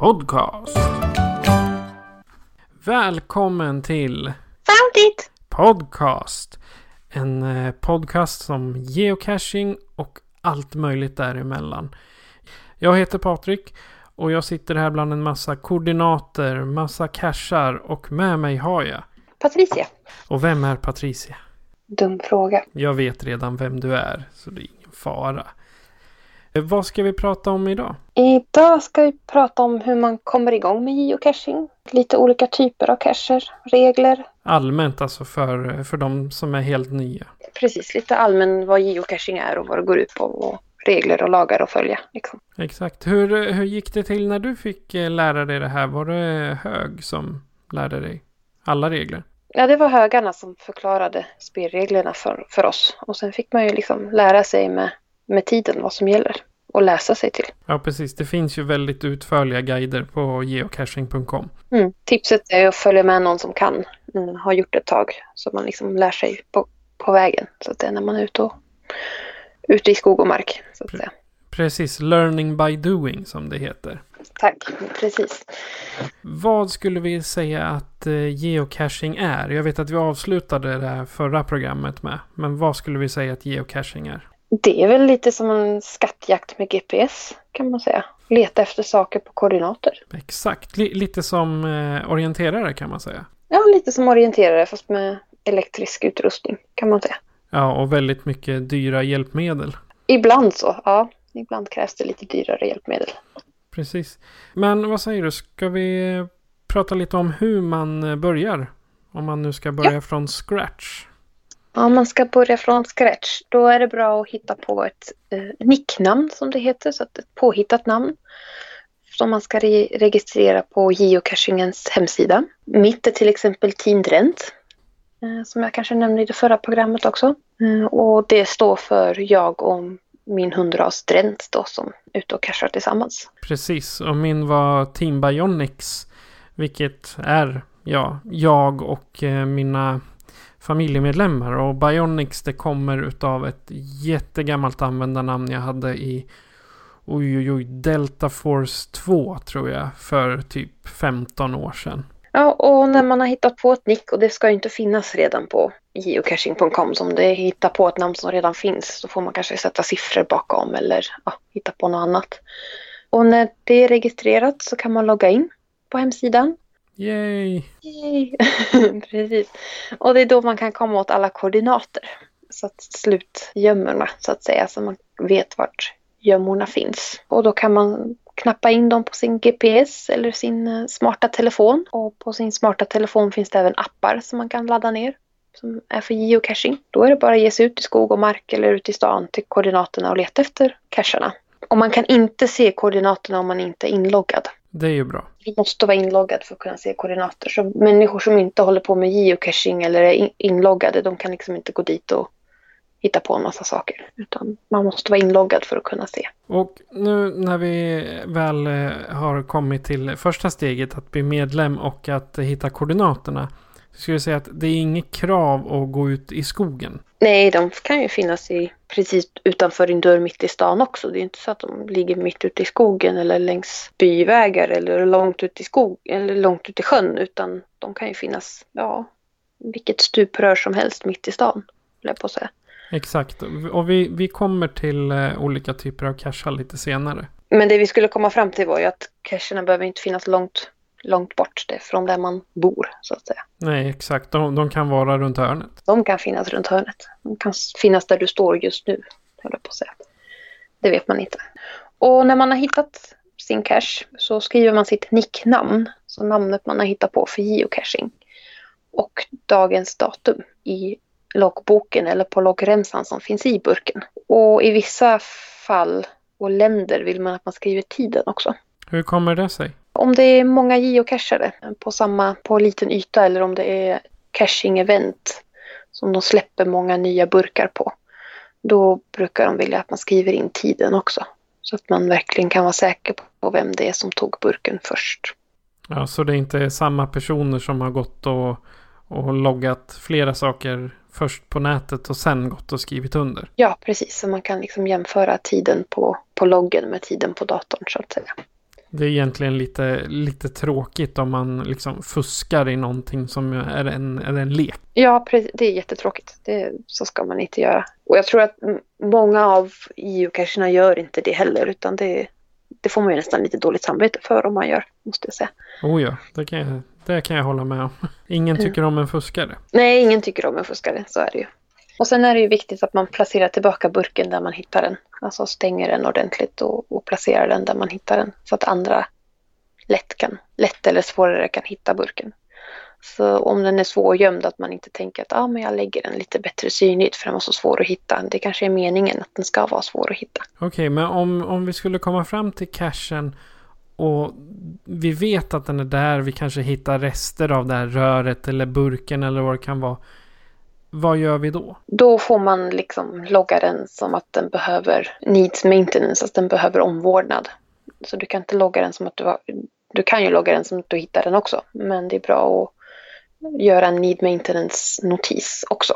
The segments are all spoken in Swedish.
Podcast. Välkommen till Found it! Podcast. En eh, podcast om geocaching och allt möjligt däremellan. Jag heter Patrik och jag sitter här bland en massa koordinater, massa cachar och med mig har jag. Patricia. Och vem är Patricia? Dum fråga. Jag vet redan vem du är, så det är ingen fara. Eh, Vad ska vi prata om idag? Idag ska vi prata om hur man kommer igång med geocaching. Lite olika typer av cacher, regler. Allmänt alltså för, för de som är helt nya. Precis, lite allmän vad geocaching är och vad det går ut på. Och regler och lagar att följa. Liksom. Exakt. Hur, hur gick det till när du fick eh, lära dig det här? Var det hög som lärde dig alla regler? Ja, det var högarna som förklarade spelreglerna för, för oss. Och sen fick man ju liksom lära sig med, med tiden vad som gäller. Och läsa sig till. Ja, precis. Det finns ju väldigt utförliga guider på geocaching.com. Mm. Tipset är att följa med någon som kan. Mm, har gjort ett tag. Så man liksom lär sig på, på vägen. Så att det är när man är ute, och, ute i skog och mark. Så att säga. Precis. Learning by doing som det heter. Tack, precis. Vad skulle vi säga att eh, geocaching är? Jag vet att vi avslutade det här förra programmet med. Men vad skulle vi säga att geocaching är? Det är väl lite som en skattjakt med GPS kan man säga. Leta efter saker på koordinater. Exakt. Li- lite som eh, orienterare kan man säga. Ja, lite som orienterare fast med elektrisk utrustning kan man säga. Ja, och väldigt mycket dyra hjälpmedel. Ibland så, ja. Ibland krävs det lite dyrare hjälpmedel. Precis. Men vad säger du? Ska vi prata lite om hur man eh, börjar? Om man nu ska börja från scratch. Om man ska börja från scratch, då är det bra att hitta på ett eh, nicknamn som det heter, så att ett påhittat namn. Som man ska re- registrera på geocachingens hemsida. Mitt är till exempel Team Drent. Eh, som jag kanske nämnde i det förra programmet också. Mm, och det står för jag och min hundras Drent då som är ute och cachar tillsammans. Precis. Och min var Team Bionics. Vilket är ja, jag och eh, mina familjemedlemmar. Och Bionics det kommer utav ett jättegammalt användarnamn jag hade i oj, oj, oj, Delta Force 2 tror jag. För typ 15 år sedan. Ja, och när man har hittat på ett nick och det ska ju inte finnas redan på geocaching.com så om det hittar på ett namn som redan finns. så får man kanske sätta siffror bakom eller ja, hitta på något annat. Och när det är registrerat så kan man logga in på hemsidan. Yay! Yay. Precis. Och det är då man kan komma åt alla koordinater. Så att slutgömmorna så att säga. Så man vet vart gömmorna finns. Och då kan man knappa in dem på sin GPS eller sin eh, smarta telefon. Och på sin smarta telefon finns det även appar som man kan ladda ner. Som är för geocaching. Då är det bara att ge sig ut i skog och mark eller ut i stan till koordinaterna och leta efter cacherna. Och man kan inte se koordinaterna om man inte är inloggad. Det är ju bra. Du måste vara inloggad för att kunna se koordinater. Så människor som inte håller på med geocaching eller är in- inloggade, de kan liksom inte gå dit och hitta på en massa saker. Utan man måste vara inloggad för att kunna se. Och nu när vi väl eh, har kommit till första steget att bli medlem och att hitta koordinaterna. Skulle jag säga att det är inget krav att gå ut i skogen. Nej, de kan ju finnas i, precis utanför din dörr mitt i stan också. Det är inte så att de ligger mitt ute i skogen eller längs byvägar eller långt ut i skog eller långt ut i sjön. Utan de kan ju finnas, ja, vilket stuprör som helst mitt i stan. jag på att säga. Exakt. Och vi, vi kommer till eh, olika typer av cachar lite senare. Men det vi skulle komma fram till var ju att cacherna behöver inte finnas långt långt bort det från där man bor så att säga. Nej, exakt. De, de kan vara runt hörnet. De kan finnas runt hörnet. De kan finnas där du står just nu, höll jag på att säga. Det vet man inte. Och när man har hittat sin cache så skriver man sitt nicknamn, så namnet man har hittat på för geocaching. Och dagens datum i loggboken eller på loggremsan som finns i burken. Och i vissa fall och länder vill man att man skriver tiden också. Hur kommer det sig? Om det är många geocachare på samma, på en liten yta eller om det är caching-event som de släpper många nya burkar på. Då brukar de vilja att man skriver in tiden också. Så att man verkligen kan vara säker på vem det är som tog burken först. Ja, så det är inte samma personer som har gått och, och loggat flera saker först på nätet och sen gått och skrivit under. Ja, precis. Så man kan liksom jämföra tiden på, på loggen med tiden på datorn så att säga. Det är egentligen lite, lite tråkigt om man liksom fuskar i någonting som är en, är en lek. Ja, det är jättetråkigt. Det, så ska man inte göra. Och jag tror att många av geocacherna gör inte det heller utan det, det får man ju nästan lite dåligt samvete för om man gör, måste jag säga. Oh ja, det kan jag, det kan jag hålla med om. Ingen tycker om en fuskare. Nej, ingen tycker om en fuskare, så är det ju. Och sen är det ju viktigt att man placerar tillbaka burken där man hittar den. Alltså stänger den ordentligt och, och placerar den där man hittar den. Så att andra lätt, kan, lätt eller svårare kan hitta burken. Så om den är svårgömd att man inte tänker att ah, men jag lägger den lite bättre synligt för den var så svår att hitta. Det kanske är meningen att den ska vara svår att hitta. Okej, okay, men om, om vi skulle komma fram till cachen och vi vet att den är där. Vi kanske hittar rester av det här röret eller burken eller vad det kan vara. Vad gör vi då? Då får man liksom logga den som att den behöver needs maintenance, att den behöver omvårdnad. Så du kan inte logga den som att du har, du kan ju logga den som att du hittar den också. Men det är bra att göra en need maintenance notis också.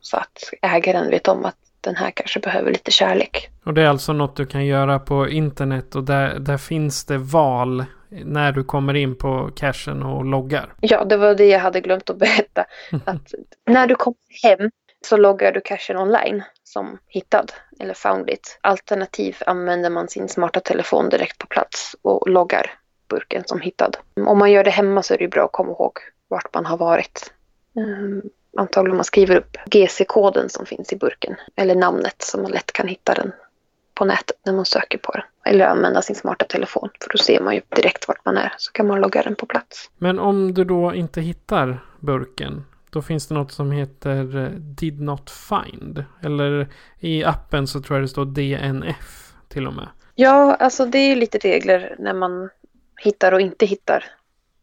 Så att ägaren vet om att den här kanske behöver lite kärlek. Och det är alltså något du kan göra på internet och där, där finns det val när du kommer in på cachen och loggar. Ja, det var det jag hade glömt att berätta. Att när du kommer hem så loggar du cachen online som hittad eller found it. Alternativt använder man sin smarta telefon direkt på plats och loggar burken som hittad. Om man gör det hemma så är det bra att komma ihåg vart man har varit. Um, antagligen man skriver upp GC-koden som finns i burken eller namnet så man lätt kan hitta den på nätet när man söker på den. Eller använda sin smarta telefon för då ser man ju direkt vart man är så kan man logga den på plats. Men om du då inte hittar burken då finns det något som heter eh, Did Not Find. Eller i appen så tror jag det står DNF till och med. Ja, alltså det är lite regler när man hittar och inte hittar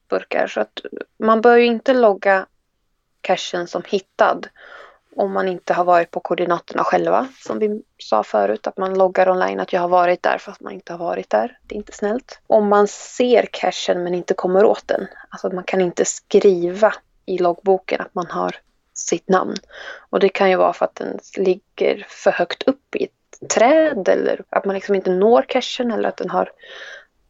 burkar. Så att man bör ju inte logga cachen som hittad om man inte har varit på koordinaterna själva. Som vi sa förut, att man loggar online att jag har varit där fast man inte har varit där. Det är inte snällt. Om man ser cachen men inte kommer åt den. Alltså man kan inte skriva i loggboken att man har sitt namn. Och det kan ju vara för att den ligger för högt upp i ett träd eller att man liksom inte når cachen eller att den har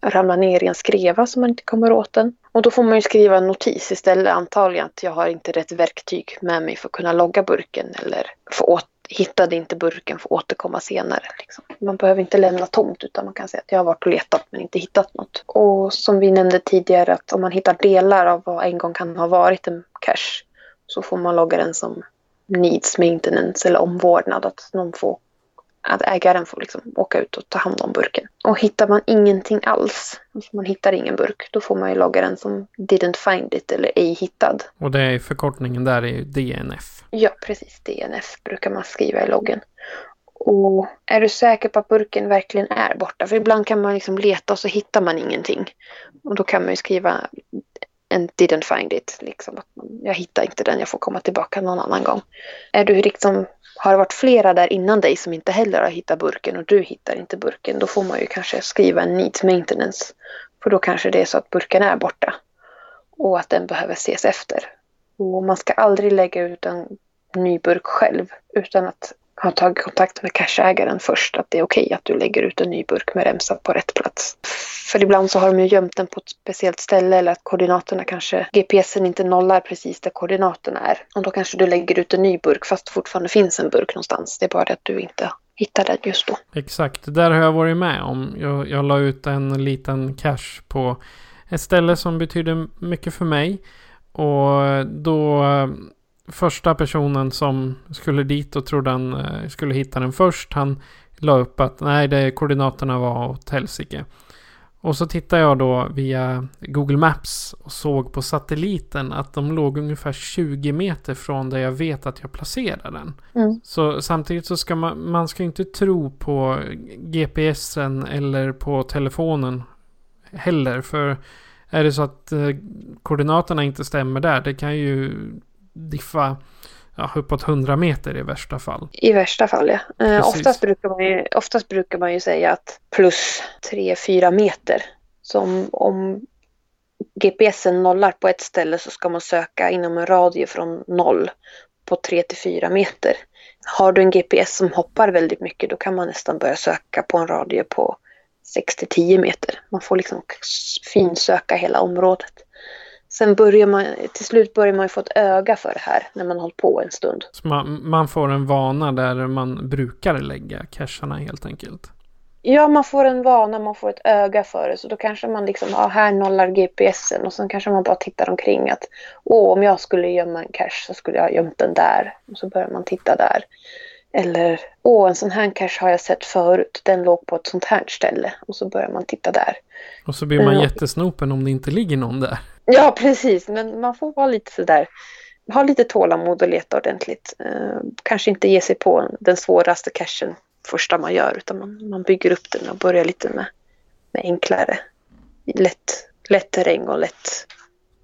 ramlar ner i en skreva så man inte kommer åt den. Och då får man ju skriva en notis istället antagligen att jag har inte rätt verktyg med mig för att kunna logga burken eller få åt hittade inte burken får återkomma senare. Liksom. Man behöver inte lämna tomt utan man kan säga att jag har varit och letat men inte hittat något. Och som vi nämnde tidigare att om man hittar delar av vad en gång kan ha varit en cache så får man logga den som needs maintenance eller omvårdnad. Att någon får att ägaren får liksom åka ut och ta hand om burken. Och hittar man ingenting alls, alltså man hittar ingen burk, då får man ju logga den som didn't find it eller ej hittad. Och det är förkortningen där är ju DNF. Ja, precis. DNF brukar man skriva i loggen. Och är du säker på att burken verkligen är borta? För ibland kan man liksom leta och så hittar man ingenting. Och då kan man ju skriva And didn't find it. Liksom. Jag hittar inte den, jag får komma tillbaka någon annan gång. Är du liksom har det varit flera där innan dig som inte heller har hittat burken och du hittar inte burken, då får man ju kanske skriva en needs maintenance. För då kanske det är så att burken är borta och att den behöver ses efter. Och man ska aldrig lägga ut en ny burk själv utan att har tagit kontakt med cashägaren först att det är okej okay att du lägger ut en ny burk med remsa på rätt plats. För ibland så har de ju gömt den på ett speciellt ställe eller att koordinaterna kanske, GPSen inte nollar precis där koordinaterna är. Och då kanske du lägger ut en ny burk fast det fortfarande finns en burk någonstans. Det är bara det att du inte hittar den just då. Exakt, det där har jag varit med om. Jag, jag la ut en liten cash på ett ställe som betyder mycket för mig. Och då första personen som skulle dit och trodde han eh, skulle hitta den först. Han la upp att nej, det koordinaterna var åt helsike. Och så tittade jag då via Google Maps och såg på satelliten att de låg ungefär 20 meter från där jag vet att jag placerar den. Mm. Så samtidigt så ska man, man ska inte tro på GPSen eller på telefonen heller. För är det så att eh, koordinaterna inte stämmer där, det kan ju diffa ja, uppåt 100 meter i värsta fall. I värsta fall ja. Eh, oftast, brukar man ju, oftast brukar man ju säga att plus 3-4 meter. Så om, om GPSen nollar på ett ställe så ska man söka inom en radie från noll på 3-4 meter. Har du en GPS som hoppar väldigt mycket då kan man nästan börja söka på en radie på 6-10 meter. Man får liksom finsöka hela området. Sen börjar man, till slut börjar man ju få ett öga för det här när man har hållit på en stund. Så man, man får en vana där man brukar lägga cacherna helt enkelt. Ja, man får en vana, man får ett öga för det. Så då kanske man liksom, ja här nollar GPSen och sen kanske man bara tittar omkring att åh, om jag skulle gömma en cache så skulle jag ha gömt den där. Och så börjar man titta där. Eller åh, en sån här cache har jag sett förut. Den låg på ett sånt här ställe. Och så börjar man titta där. Och så blir man Ja. jättesnopen om det inte ligger någon där. Ja, precis. Men man får vara lite sådär. Ha lite tålamod och leta ordentligt. Eh, kanske inte ge sig på den svåraste cachen första man gör. Utan man, man bygger upp den och börjar lite med, med enklare. Lätt, lätt terräng och lätt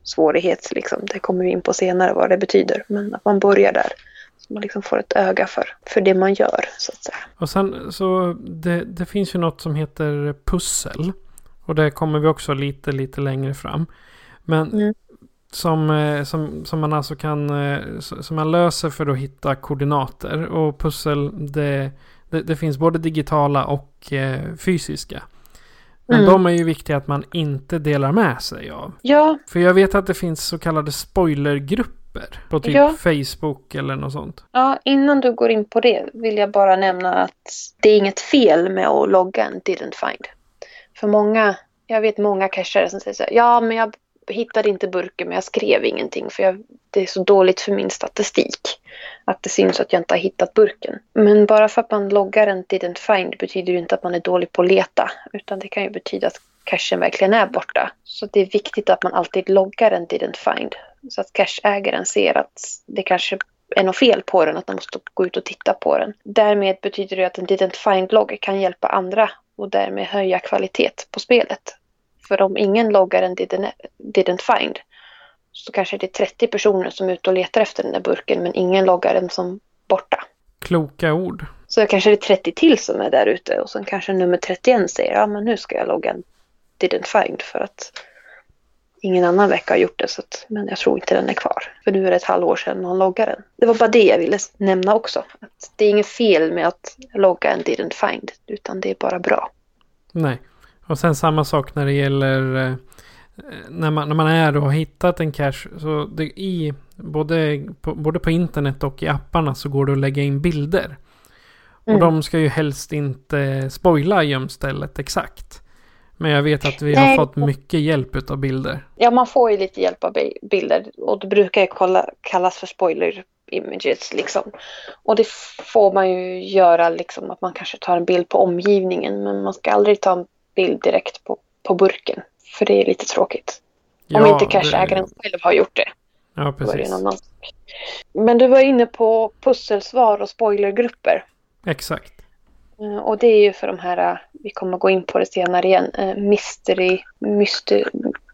svårighet. Liksom. Det kommer vi in på senare vad det betyder. Men att man börjar där. Så man liksom får ett öga för, för det man gör. så att säga. Och sen så det, det finns ju något som heter pussel. Och det kommer vi också lite, lite längre fram. Men Mm. som, eh, som, som man alltså kan, eh, som man löser för att hitta koordinater. Och pussel, det, det, det finns både digitala och eh, fysiska. Men Mm. de är ju viktiga att man inte delar med sig av. Ja, För jag vet att det finns så kallade spoilergrupper. På typ Ja. Facebook eller något sånt. Ja, innan du går in på det vill jag bara nämna att det är inget fel med att logga en didn't find. För många, jag vet många cashare som säger så här, ja men jag hittade inte burken men jag skrev ingenting för jag, det är så dåligt för min statistik. Att det syns att jag inte har hittat burken. Men bara för att man loggar en didn't find betyder ju inte att man är dålig på att leta. Utan det kan ju betyda att cachen verkligen är borta. Så det är viktigt att man alltid loggar en didn't find. Så att cacheägaren ser att det kanske är något fel på den, att man måste gå ut och titta på den. Därmed betyder det att en didn't find-logg kan hjälpa andra och därmed höja kvalitet på spelet. För om ingen loggar en didn't, didn't find så kanske det är 30 personer som är ute och letar efter den där burken men ingen loggar den som borta. Kloka ord. Så kanske det är 30 till som är där ute och sen kanske nummer 31 säger ja men nu ska jag logga en didn't find för att ingen annan verkar ha gjort det så att, men jag tror inte den är kvar. För nu är det ett halvår sedan någon loggade den. Det var bara det jag ville nämna också. Att det är inget fel med att logga en didn't find utan det är bara bra. Nej. Och sen samma sak när det gäller eh, när, man, när man är och har hittat en cache. Så det, i, både, på, både på internet och i apparna så går det att lägga in bilder. Och Mm. de ska ju helst inte spoila gömstället exakt. Men jag vet att vi har Nej. fått mycket hjälp av bilder. Ja, man får ju lite hjälp av bi- bilder och det brukar ju kolla, kallas för spoiler images liksom. Och det får man ju göra liksom att man kanske tar en bild på omgivningen men man ska aldrig ta en bild direkt på, på burken. För det är lite tråkigt. Om inte cacheägaren själv har gjort det. Ja, det precis. Men du var inne på pusselsvar och spoilergrupper. Exakt. Eh, Och det är ju för de här, eh, vi kommer gå in på det senare igen, eh, mystery, myster,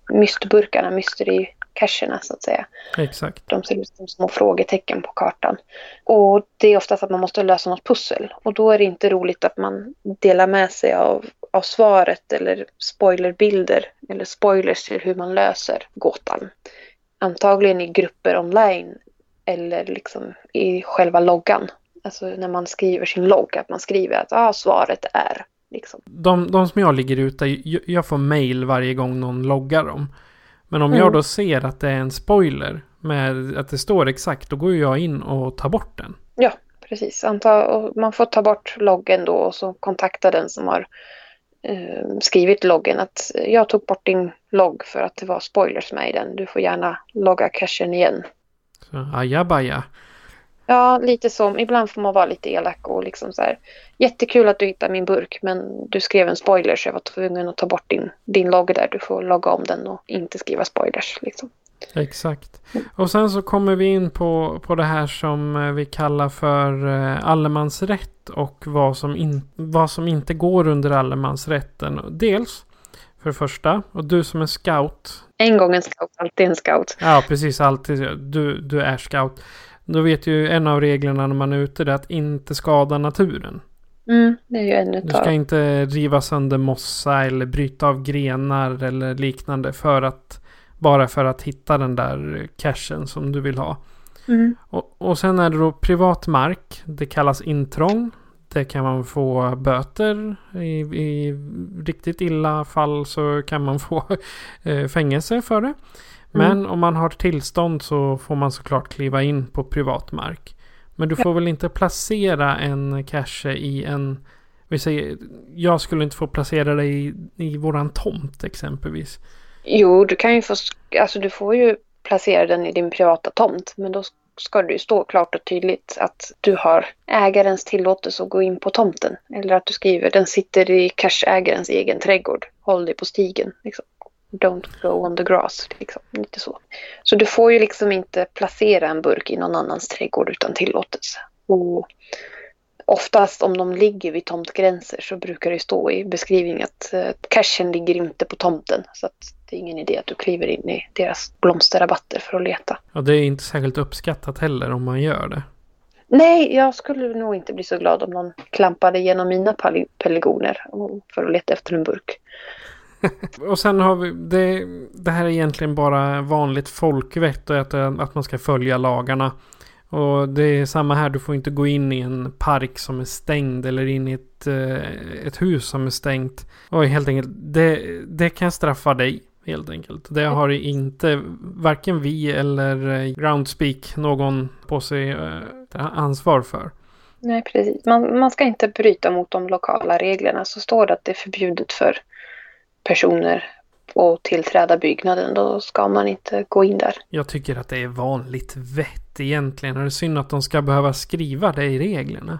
mysterburkarna, mystery-cacherna så att säga. Exakt. De ser ut som små frågetecken på kartan. Och det är oftast att man måste lösa något pussel. Och då är det inte roligt att man delar med sig av, av svaret eller spoilerbilder eller spoilers till hur man löser gåtan. Antagligen i grupper online eller liksom i själva loggan. Alltså när man skriver sin logg, att man skriver att ah, svaret är liksom. De, de som jag ligger ute, jag, får mail varje gång någon loggar dem. Men om Mm. jag då ser att det är en spoiler med att det står exakt, då går jag in och tar bort den. Ja, precis. Anta, man får ta bort loggen då och så kontakta den som har skrivit loggen att jag tog bort din logg för att det var spoilers med i den. Du får gärna logga cachen igen. Så, ajabaja. Ja, lite som. Ibland får man vara lite elak och liksom så här. Jättekul att du hittade min burk men du skrev en spoiler så jag var tvungen att ta bort din, din logg där. Du får logga om den och inte skriva spoilers liksom. Exakt. Och sen så kommer vi in på, på det här som eh, vi kallar för eh, allemansrätt och vad som, in, vad som inte går under allemansrätten. Dels, för det första, och du som är scout. En gång en scout, alltid en scout. Ja, precis, alltid. Du, du är scout. Då vet ju en av reglerna när man är ute det är att inte skada naturen. Mm, det är ju en Du utav... ska inte riva sönder mossa eller bryta av grenar eller liknande för att bara för att hitta den där cachen som du vill ha. Mm. Och, och sen är det då privat mark. Det kallas intrång. Det kan man få böter. I, i riktigt illa fall så kan man få eh, fängelse för det. Men om man har tillstånd så får man såklart kliva in på privat mark. Men du får väl inte placera en cache i en... Vi säger, jag skulle inte få placera det i, i våran tomt exempelvis. Jo, du kan ju få, alltså du får ju placera den i din privata tomt, men då ska det ju stå klart och tydligt att du har ägarens tillåtelse att gå in på tomten. Eller att du skriver den sitter i cashägarens egen trädgård. Håll dig på stigen. Liksom. Don't go on the grass. Liksom. Lite så. Så du får ju liksom inte placera en burk i någon annans trädgård utan tillåtelse. Och oftast om de ligger vid tomtgränser så brukar det stå i beskrivningen att eh, cashen ligger inte på tomten. Så att det är ingen idé att du kliver in i deras blomsterrabatter för att leta. Och det är inte särskilt uppskattat heller om man gör det. Nej, jag skulle nog inte bli så glad om någon klampade genom mina pelargoner för att leta efter en burk. Och sen har vi, det, det här är egentligen bara vanligt folkvett och att, att man ska följa lagarna. Och det är samma här, du får inte gå in i en park som är stängd eller in i ett, eh, ett hus som är stängt. Och helt enkelt, det, det kan straffa dig. Helt enkelt. Det har inte varken vi eller eh, Groundspeak någon på sig eh, ansvar för. Nej, precis. Man, man ska inte bryta mot de lokala reglerna. Så står det att det är förbjudet för personer att tillträda byggnaden. Då ska man inte gå in där. Jag tycker att det är vanligt vett egentligen. Och det är synd att de ska behöva skriva det i reglerna.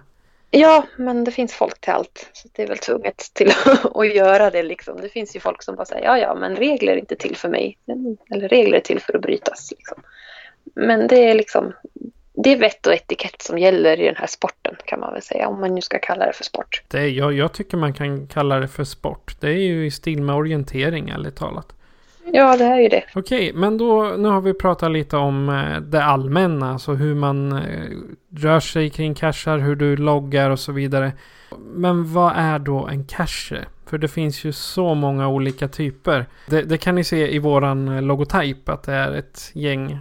Ja, men det finns folk till allt. Så det är väl tvunget till att göra det liksom. Det finns ju folk som bara säger ja, ja, men regler är inte till för mig. Eller regler är till för att brytas. Liksom. Men det är liksom det är vett och etikett som gäller i den här sporten kan man väl säga. Om man nu ska kalla det för sport. Det är, jag, jag tycker man kan kalla det för sport. Det är ju i stil med orientering ärligt talat. Ja, det är ju det. Okej, men då nu har vi pratat lite om eh, det allmänna. Alltså hur man eh, rör sig kring cacher, hur du loggar och så vidare. Men vad är då en cache? För det finns ju så många olika typer. Det, det kan ni se i våran eh, logotyp att det är ett gäng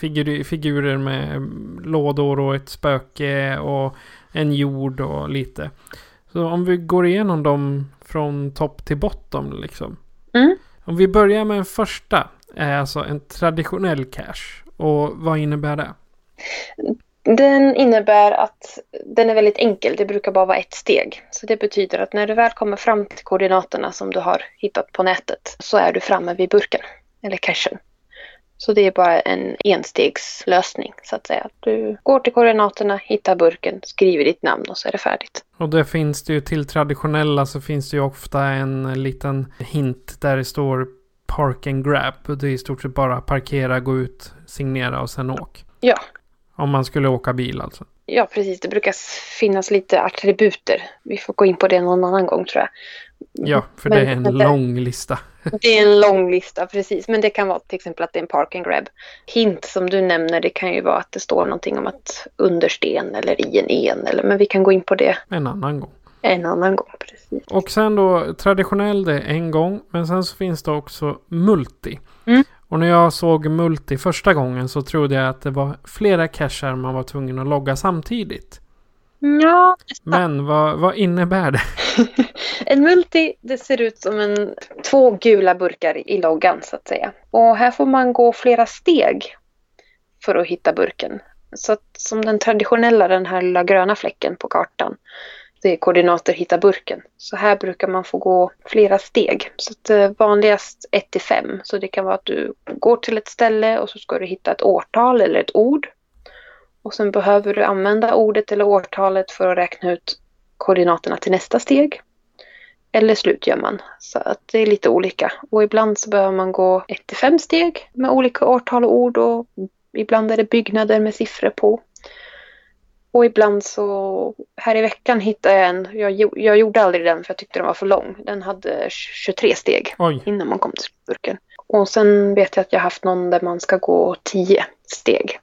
figur, figurer med lådor och ett spöke och en jord och lite. Så om vi går igenom dem från topp till bottom liksom. Mm. Om vi börjar med den första. Är alltså en traditionell cache. Och vad innebär det? Den innebär att den är väldigt enkel. Det brukar bara vara ett steg. Så det betyder att när du väl kommer fram till koordinaterna som du har hittat på nätet så är du framme vid burken eller cachen. Så det är bara en enstegslösning så att säga. Du går till koordinaterna, hittar burken, skriver ditt namn och så är det färdigt. Och det finns det ju till traditionella så finns det ju ofta en liten hint där det står Park and Grab. Det är i stort sett bara parkera, gå ut, signera och sen åk. Ja, Om man skulle åka bil alltså. ja precis. Det brukar finnas lite attributer. Vi får gå in på det någon annan gång tror jag. Ja, för Men- det är en men lång lista. Det är en lång lista, precis. Men det kan vara till exempel att det är en park and grab. Hint som du nämner, det kan ju vara att det står någonting om att under sten eller i en en. Eller, men vi kan gå in på det En annan gång. en annan gång. Precis. Och sen då traditionell det är en gång. Men sen så finns det också multi. Mm. Och när jag såg multi första gången så trodde jag att det var flera cacher man var tvungen att logga samtidigt. Ja, Men vad, vad innebär det? en multi, det ser ut som en, två gula burkar i loggan så att säga. Och här får man gå flera steg för att hitta burken. Så att som den traditionella, den här lilla gröna fläcken på kartan. det är koordinater hitta burken. Så här brukar man få gå flera steg. Så att, eh, vanligast 1 till 5. Så det kan vara att du går till ett ställe och så ska du hitta ett årtal eller ett ord. Och sen behöver du använda ordet eller årtalet för att räkna ut koordinaterna till nästa steg. Eller slutgömman. Så att det är lite olika. Och ibland så behöver man gå 1 till 5 steg med olika årtal och ord. Och ibland är det byggnader med siffror på. Och ibland så, här i veckan hittade jag en, jag, jag gjorde aldrig den för jag tyckte den var för lång. Den hade 23 steg Oj. innan man kom till slutburken. Och sen vet jag att jag haft någon där man ska gå 10 steg.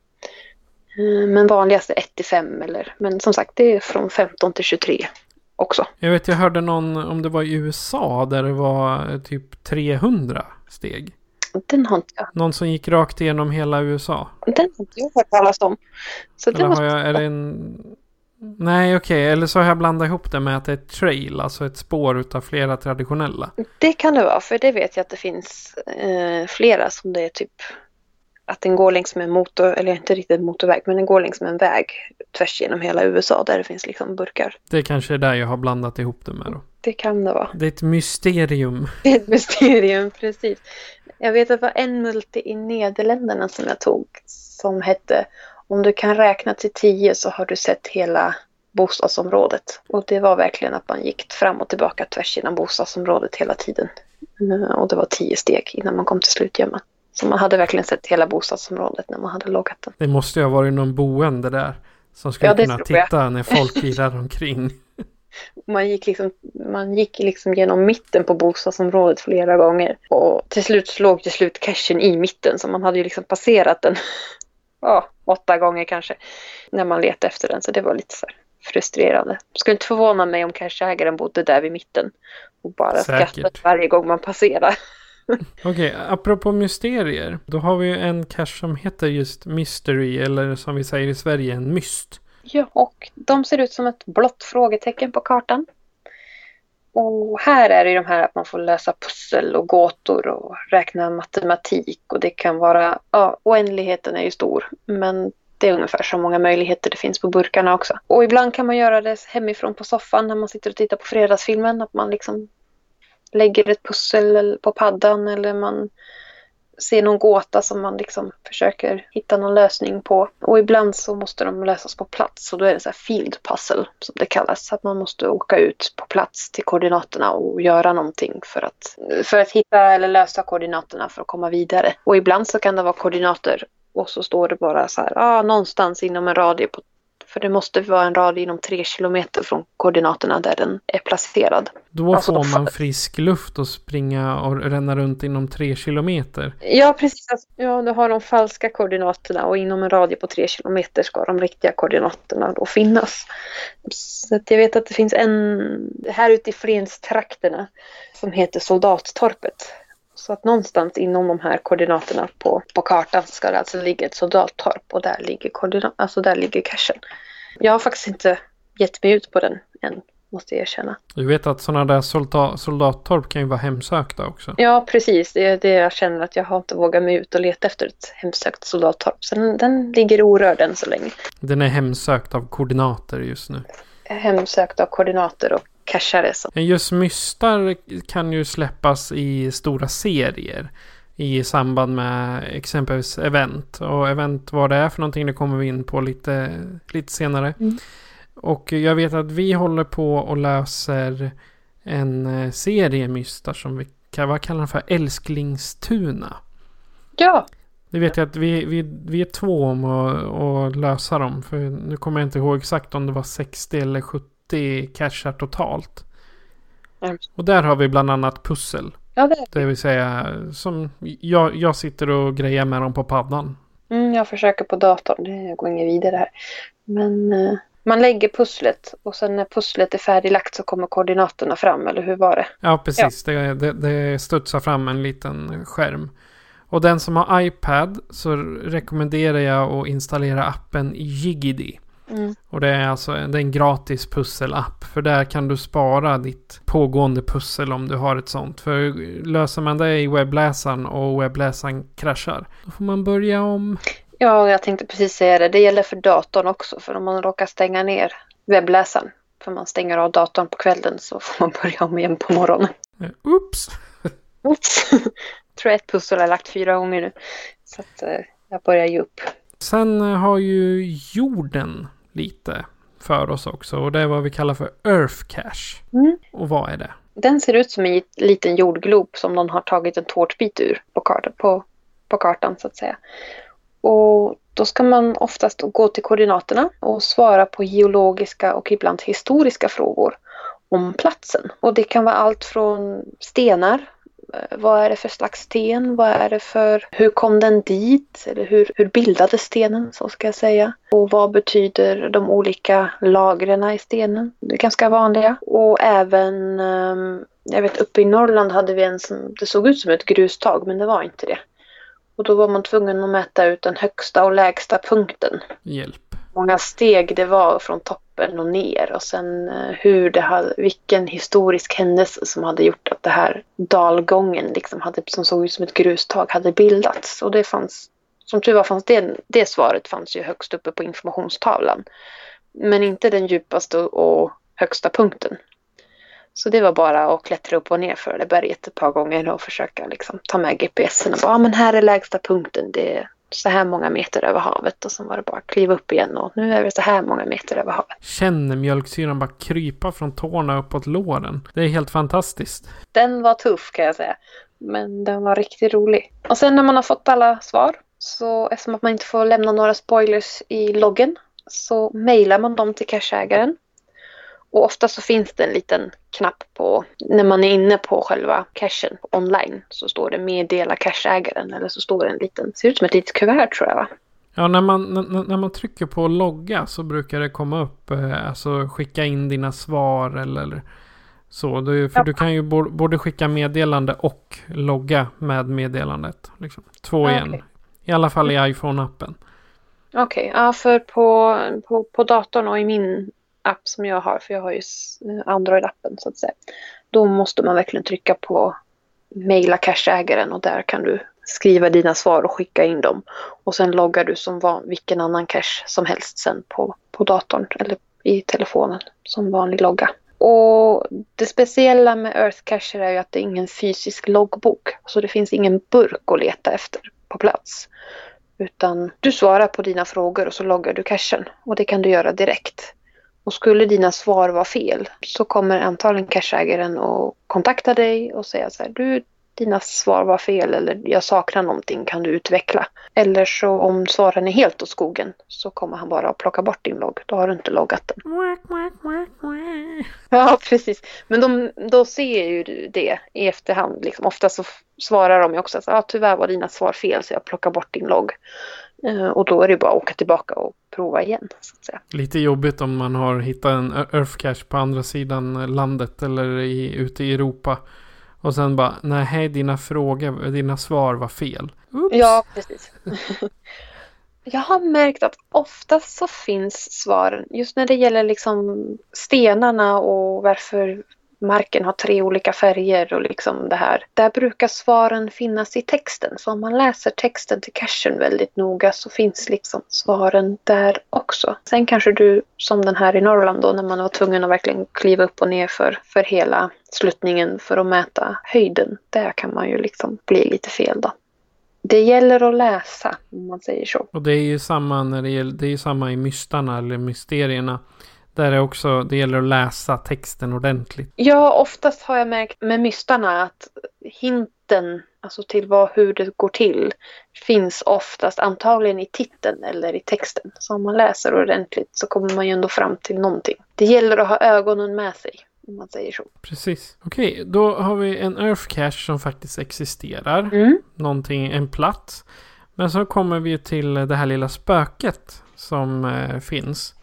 Eh, Men vanligast är 1 till 5 eller, men som sagt det är från 15 till 23 också. Jag vet, jag hörde någon, om det var i USA, där det var eh, typ 300 steg. Den har inte jag, Någon som gick rakt igenom hela USA. den har inte jag hört talas om. Så Eller har jag, är det en... Nej, okej. Eller så har jag blandat ihop det med att det är ett trail, alltså ett spår utav flera traditionella. det kan det vara, för det vet jag att det finns eh, flera som det är typ att den går längs med en motor, eller inte riktigt motorväg, men den går längs med en väg tvärs genom hela USA där det finns liksom burkar. Det kanske är där jag har blandat ihop det med då. Det kan det vara. Det är ett mysterium. Det är ett mysterium, precis. Jag vet att det var en multi i Nederländerna som jag tog som hette Om du kan räkna till tio så har du sett hela bostadsområdet. Och det var verkligen att man gick fram och tillbaka tvärs genom bostadsområdet hela tiden. Eh, Och det var tio steg innan man kom till slutgömman. Så man hade verkligen sett hela bostadsområdet när man hade loggat den. Det måste ju ha varit någon boende där. Som skulle Ja, kunna jag. titta när folk irrar omkring. Man gick, liksom, man gick liksom genom mitten på bostadsområdet flera gånger. Och till slut låg till slut cashen i mitten så man hade ju liksom passerat den ja, åtta gånger kanske när man letade efter den. Så det var lite så här frustrerande. Skulle inte förvåna mig om cashägaren bodde där vid mitten och bara Säkert. skrattade varje gång man passerar. Okej, apropå mysterier. Då har vi ju en cache som heter just Mystery. Eller som vi säger i Sverige, en myst. Ja, och de ser ut som ett blått frågetecken på kartan. Och här är det ju de här att man får lösa pussel och gåtor och räkna matematik och det kan vara, ja, oändligheten är ju stor. Men det är ungefär så många möjligheter det finns på burkarna också. Och ibland kan man göra det hemifrån på soffan när man sitter och tittar på fredagsfilmen. Att man liksom lägger ett pussel på paddan eller man ser någon gåta som man liksom försöker hitta någon lösning på. Och ibland så måste de lösas på plats och då är det så här field puzzle som det kallas. Så att man måste åka ut på plats till koordinaterna och göra någonting för att, för att hitta eller lösa koordinaterna för att komma vidare. Och ibland så kan det vara koordinater och så står det bara så här, ah, någonstans inom en radie på för det måste vara en radie inom tre kilometer från koordinaterna där den är placerad. Då Alltså, får då man frisk luft och springa och ränna runt inom tre kilometer. Ja, precis. Alltså, Ja, du har de falska koordinaterna och inom en radie på tre kilometer ska de riktiga koordinaterna då finnas. Så jag vet att det finns en här ute i Flenstrakterna som heter Soldattorpet. Så att någonstans inom de här koordinaterna på, på kartan ska det alltså ligga ett soldattorp och där ligger, alltså där ligger cachen. Jag har faktiskt inte gett mig ut på den än, måste jag erkänna. Du vet att sådana där solda- soldattorp kan ju vara hemsökta också. Ja, precis. Det är det jag känner att jag har inte vågat mig ut och leta efter ett hemsökt soldattorp. Så den, den ligger orörd än så länge. Den är hemsökt av koordinater just nu. Hemsökt av koordinater och cachare. Så. Just mystar kan ju släppas i stora serier. I samband med exempelvis event. Och event vad det är för någonting det kommer vi in på lite, lite senare. Mm. Och jag vet att vi håller på och löser en eh, serie mystar som vi kan, vad kallar den för? Älsklingstuna. Ja, Det vet jag att vi, vi, vi är två om att, att lösa dem. För nu kommer jag inte ihåg exakt om det var 60 eller 70 cashar totalt. Mm. Och där har vi bland annat pussel. ja det, vill säga som jag, jag sitter och grejar med dem på paddan. mm, jag försöker på datorn. Det går inget vidare här. Men eh, man lägger pusslet och sen när pusslet är färdiglagt så kommer koordinaterna fram. Eller hur var det? Ja, precis. Det, det, det studsar fram en liten skärm. Och den som har iPad så rekommenderar jag att installera appen Jiggedy. Mm. Och det är alltså det är en gratis pusselapp. För där kan du spara ditt pågående pussel om du har ett sånt. För löser man det i webbläsaren och webbläsaren kraschar. Då får man börja om. Ja, jag tänkte precis säga det. Det gäller för datorn också. För om man råkar stänga ner webbläsaren För man stänger av datorn på kvällen så får man börja om igen på morgonen. Eh, Oops! Oops! tror jag ett pussel har lagt fyra gånger nu. Så att eh, jag börjar ge upp. Sen eh, har ju jorden lite för oss också. Och det är vad vi kallar för Earth Cache. Mm. Och vad är det? Den ser ut som en liten jordglob som någon har tagit en tårtbit ur på kartan, på, på kartan så att säga. Och då ska man oftast gå till koordinaterna och svara på geologiska och ibland historiska frågor om platsen. Och det kan vara allt från stenar. Vad är det för slags sten? Vad är det för... Hur kom den dit? Eller hur, hur bildades stenen? Så ska jag säga. Och vad betyder de olika lagren i stenen? Det är ganska vanliga. Och även... Ehm, jag vet uppe i Norrland hade vi en som... Det såg ut som ett grustag men det var inte det. Och då var man tvungen att mäta ut den högsta och lägsta punkten Hjälp många steg det var från toppen och ner och sen eh, hur det hade, vilken historisk händelse som hade gjort att det här dalgången liksom hade, som såg ut som ett grustag hade bildats. Och det fanns, som tur var fanns det, det svaret fanns ju högst uppe på informationstavlan. Men inte den djupaste och högsta punkten. Så det var bara att klättra upp och ner för det berget ett par gånger och försöka liksom ta med GPSen och bara, ah, men här är lägsta punkten. Det så här många meter över havet och sen var det bara att kliva upp igen och nu är det så här många meter över havet. Känner mjölksyran bara krypa från tårna uppåt låren. Det är helt fantastiskt. Den var tuff kan jag säga. Men den var riktigt rolig. Och sen när man har fått alla svar så eftersom att man inte får lämna några spoilers i loggen så mejlar man dem till cacheägaren. Och ofta så finns det en liten knapp på när man är inne på själva cachen online så står det meddela cacheägaren eller så står det en liten, ser ut som ett litet kuvert tror jag va? Ja, när man, när, när man trycker på logga så brukar det komma upp, eh, alltså skicka in dina svar eller så. Du, för Ja. du kan ju både skicka meddelande och logga med meddelandet. Liksom. Två igen. okej. I alla fall i iPhone-appen. Okej, ja för på, på, på datorn och i min app som jag har, för jag har ju eh, Android-appen så att säga. Då måste man verkligen trycka på mejla cashägaren och där kan du skriva dina svar och skicka in dem. Och sen loggar du som van, vilken annan cash som helst sen på, på datorn eller i telefonen som vanlig logga. Och det speciella med Earth Cacher är ju att det är ingen fysisk loggbok. Så det finns ingen burk att leta efter på plats. Utan du svarar på dina frågor och så loggar du cachen. Och det kan du göra direkt. Och skulle dina svar vara fel så kommer antagligen cacheägaren att kontakta dig och säga så här. Du, dina svar var fel eller jag saknar någonting, kan du utveckla? Eller så om svaren är helt åt skogen så kommer han bara att plocka bort din logg. Då har du inte loggat den. Ja, precis. Men de, då ser ju du det i efterhand. Liksom. Ofta så svarar de ju också att ah, tyvärr var dina svar fel så jag plockar bort din logg. Eh, och då är det bara att åka tillbaka och prova igen. Så att säga. Lite jobbigt om man har hittat en Ear- Earth Cache på andra sidan landet eller i, ute i Europa. Och sen bara, nej, dina frågor, dina svar var fel. Oops. Ja, precis. Jag har märkt att oftast så finns svaren, just när det gäller liksom stenarna och varför marken har tre olika färger och liksom det här. Där brukar svaren finnas i texten. Så om man läser texten till cashen väldigt noga så finns liksom svaren där också. Sen kanske du, som den här i Norrland då, när man var tvungen att verkligen kliva upp och ner för, för hela sluttningen för att mäta höjden. Där kan man ju liksom bli lite fel då. Det gäller att läsa, om man säger så. Och det är ju samma när det gäller, det är ju samma i mystarna eller mysterierna. Där är också, det gäller att läsa texten ordentligt. Ja, oftast har jag märkt med mystarna att hinten, alltså till vad, hur det går till, finns oftast antagligen i titeln eller i texten. Så om man läser ordentligt så kommer man ju ändå fram till någonting. Det gäller att ha ögonen med sig, om man säger så. Precis. Okej, då har vi en Earth Cache som faktiskt existerar. Mm. Någonting, en plats. Men så kommer vi till det här lilla spöket som eh, finns.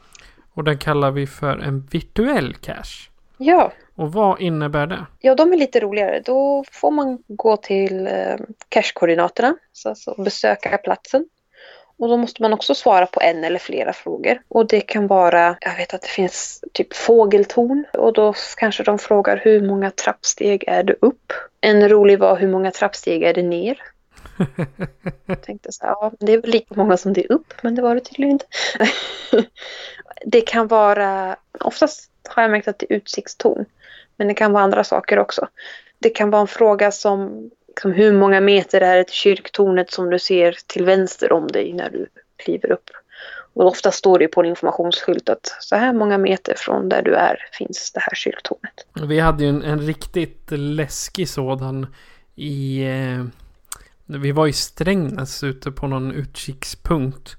Och den kallar vi för en virtuell cache. Ja. Och vad innebär det? Ja, de är lite roligare. Då får man gå till eh, cache-koordinaterna, så alltså besöka platsen. Och då måste man också svara på en eller flera frågor. Och det kan vara, jag vet att det finns typ fågeltorn. Och då kanske de frågar hur många trappsteg är det upp? En rolig var hur många trappsteg är det ner? Jag tänkte så här, ja, det är väl lika många som det är upp, men det var det tydligen inte. det kan vara, oftast har jag märkt att det är utsiktstorn. Men det kan vara andra saker också. Det kan vara en fråga som, liksom, hur många meter är det till kyrktornet som du ser till vänster om dig när du kliver upp. Och ofta står det på en informationsskylt att så här många meter från där du är finns det här kyrktornet. Vi hade ju en, en riktigt läskig sådan i... Eh, vi var i Strängnäs ute på någon utkikspunkt.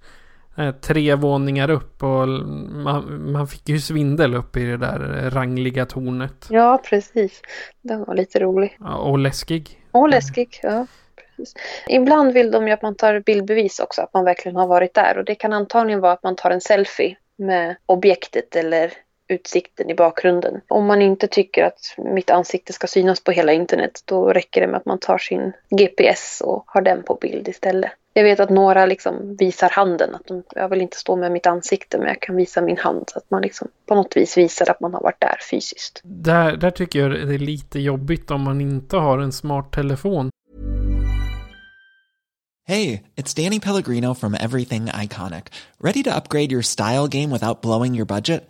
Eh, tre våningar upp och man, man fick ju svindel upp i det där rangliga tornet. Ja, precis. Den var lite rolig. Ja, och läskig. Och läskig, ja. Precis. Ibland vill de ju att man tar bildbevis också, att man verkligen har varit där. Och det kan antagligen vara att man tar en selfie med objektet eller utsikten i bakgrunden. Om man inte tycker att mitt ansikte ska synas på hela internet då räcker det med att man tar sin GPS och har den på bild istället. Jag vet att några liksom visar handen. Att de, jag vill inte stå med mitt ansikte men jag kan visa min hand. Så att man liksom på något vis visar att man har varit där fysiskt. Där, där tycker jag det är lite jobbigt om man inte har en smart telefon. Hey, it's Danny Pellegrino from Everything Iconic. Ready to upgrade your style game without blowing your budget?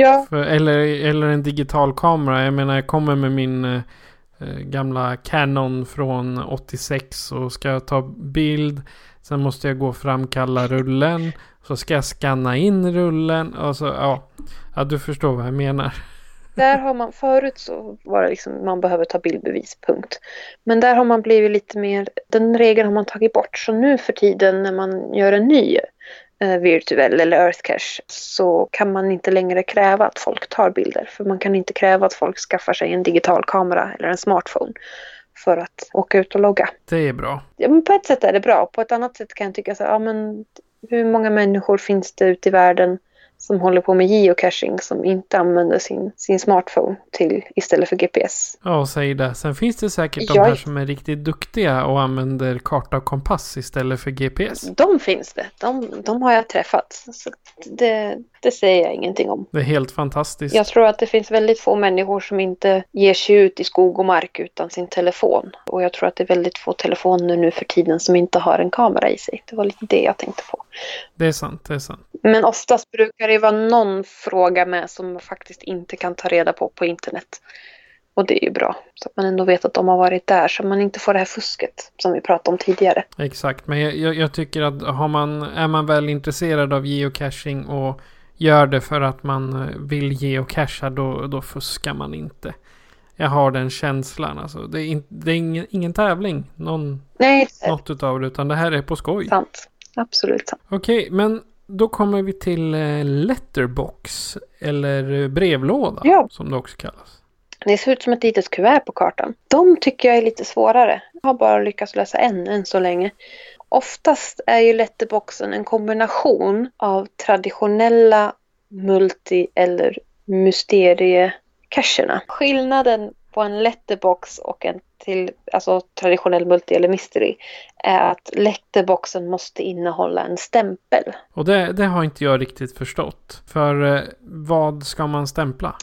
Ja, För, eller, eller en digital kamera. Jag menar jag kommer med min eh, gamla Canon från 86 och ska ta bild. Sen måste jag gå och framkalla rullen. Så ska jag scanna in rullen. Och så, ja. ja, du förstår vad jag menar. där har man förut så var det liksom man behöver ta bildbevis, punkt. Men där har man blivit lite mer, den regeln har man tagit bort. Så nu för tiden när man gör en ny eh, virtuell eller Earth Cache så kan man inte längre kräva att folk tar bilder. För man kan inte kräva att folk skaffar sig en digital kamera eller en smartphone för att åka ut och logga. Det är bra. Ja, men på ett sätt är det bra. På ett annat sätt kan jag tycka så här, ja men hur många människor finns det ute i världen som håller på med geocaching som inte använder sin, sin smartphone till istället för GPS. Ja, säg det. Sen finns det säkert de Jag- här som är riktigt duktiga och använder karta och kompass istället för GPS. De finns det. De, de har jag träffat. Så det, det säger jag ingenting om. Det är helt fantastiskt. Jag tror att det finns väldigt få människor som inte ger sig ut i skog och mark utan sin telefon. Och jag tror att det är väldigt få telefoner nu för tiden som inte har en kamera i sig. Det var lite det jag tänkte på. Det är sant, det är sant. Men oftast brukar det vara någon fråga med som man faktiskt inte kan ta reda på på internet. Och det är ju bra. Så att man ändå vet att de har varit där så man inte får det här fusket som vi pratade om tidigare. Exakt, men jag, jag, jag tycker att har man, är man väl intresserad av geocaching och gör det för att man eh, vill geocacha då, då fuskar man inte. Jag har den känslan alltså. Det är, in, det är ingen, ingen tävling, någon, Nej, det är något utav det, utan det här är på skoj. sant. Absolut sant. Okej, men då kommer vi till eh, letterbox eller brevlåda Ja. som det också kallas. Det ser ut som ett litet kuvert på kartan. De tycker jag är lite svårare. Jag har bara lyckats lösa en än så länge. Oftast är ju letterboxen en kombination av traditionella multi eller mysteriecacherna. Skillnaden på en letterbox och en till, alltså traditionell multi eller mystery är att letterboxen måste innehålla en stämpel. Och det, det har inte jag riktigt förstått. För eh, vad ska man stämpla?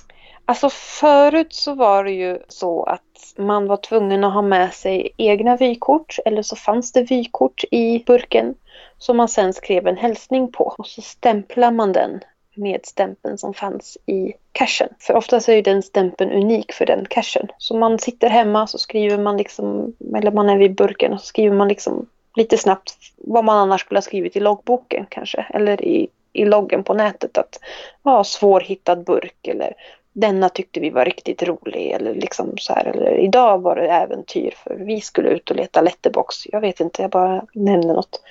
Alltså förut så var det ju så att man var tvungen att ha med sig egna vykort eller så fanns det vykort i burken som man sen skrev en hälsning på och så stämplar man den med stämpeln som fanns i cachen. För oftast är ju den stämpeln unik för den cachen. Så man sitter hemma så skriver man liksom, eller man är vid burken och så skriver man liksom lite snabbt vad man annars skulle ha skrivit i loggboken kanske. Eller i, i loggen på nätet att ja, svårhittad burk eller denna tyckte vi var riktigt rolig eller liksom så här. Eller idag var det äventyr för vi skulle ut och leta letterbox. Jag vet inte, jag bara nämner något.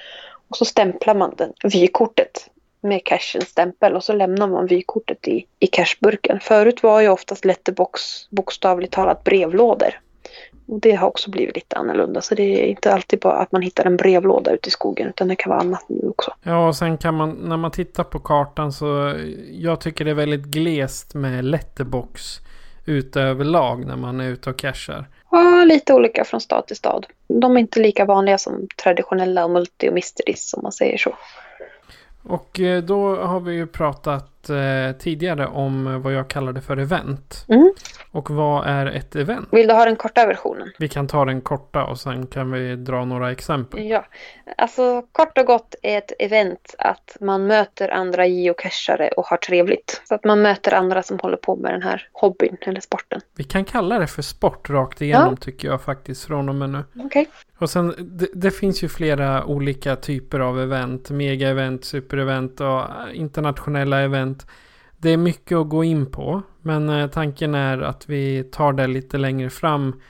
Och så stämplar man den, vykortet med cashens stämpel och så lämnar man vykortet i, i cashburken. Förut var ju oftast letterbox bokstavligt talat brevlådor. Och det har också blivit lite annorlunda. Så det är inte alltid bara att man hittar en brevlåda ute i skogen. Utan det kan vara annat nu också. Ja, och sen kan man, när man tittar på kartan så jag tycker det är väldigt glest med letterbox ute överlag när man är ute och cashar. Ja, lite olika från stad till stad. De är inte lika vanliga som traditionella multi och mysteries om man säger så. Och eh, då har vi ju pratat tidigare om vad jag kallade för event. Mm. Och vad är ett event? Vill du ha den korta versionen? Vi kan ta den korta och sen kan vi dra några exempel. Ja, alltså kort och gott är ett event att man möter andra geocachare och har trevligt. Så att man möter andra som håller på med den här hobbyn eller sporten. Vi kan kalla det för sport rakt igenom tycker jag faktiskt från och med nu. Okej. Och sen, det, det finns ju flera olika typer av event. Mega-event, super-event och internationella event. Det är mycket att gå in på. Men eh, tanken är att vi tar det lite längre fram.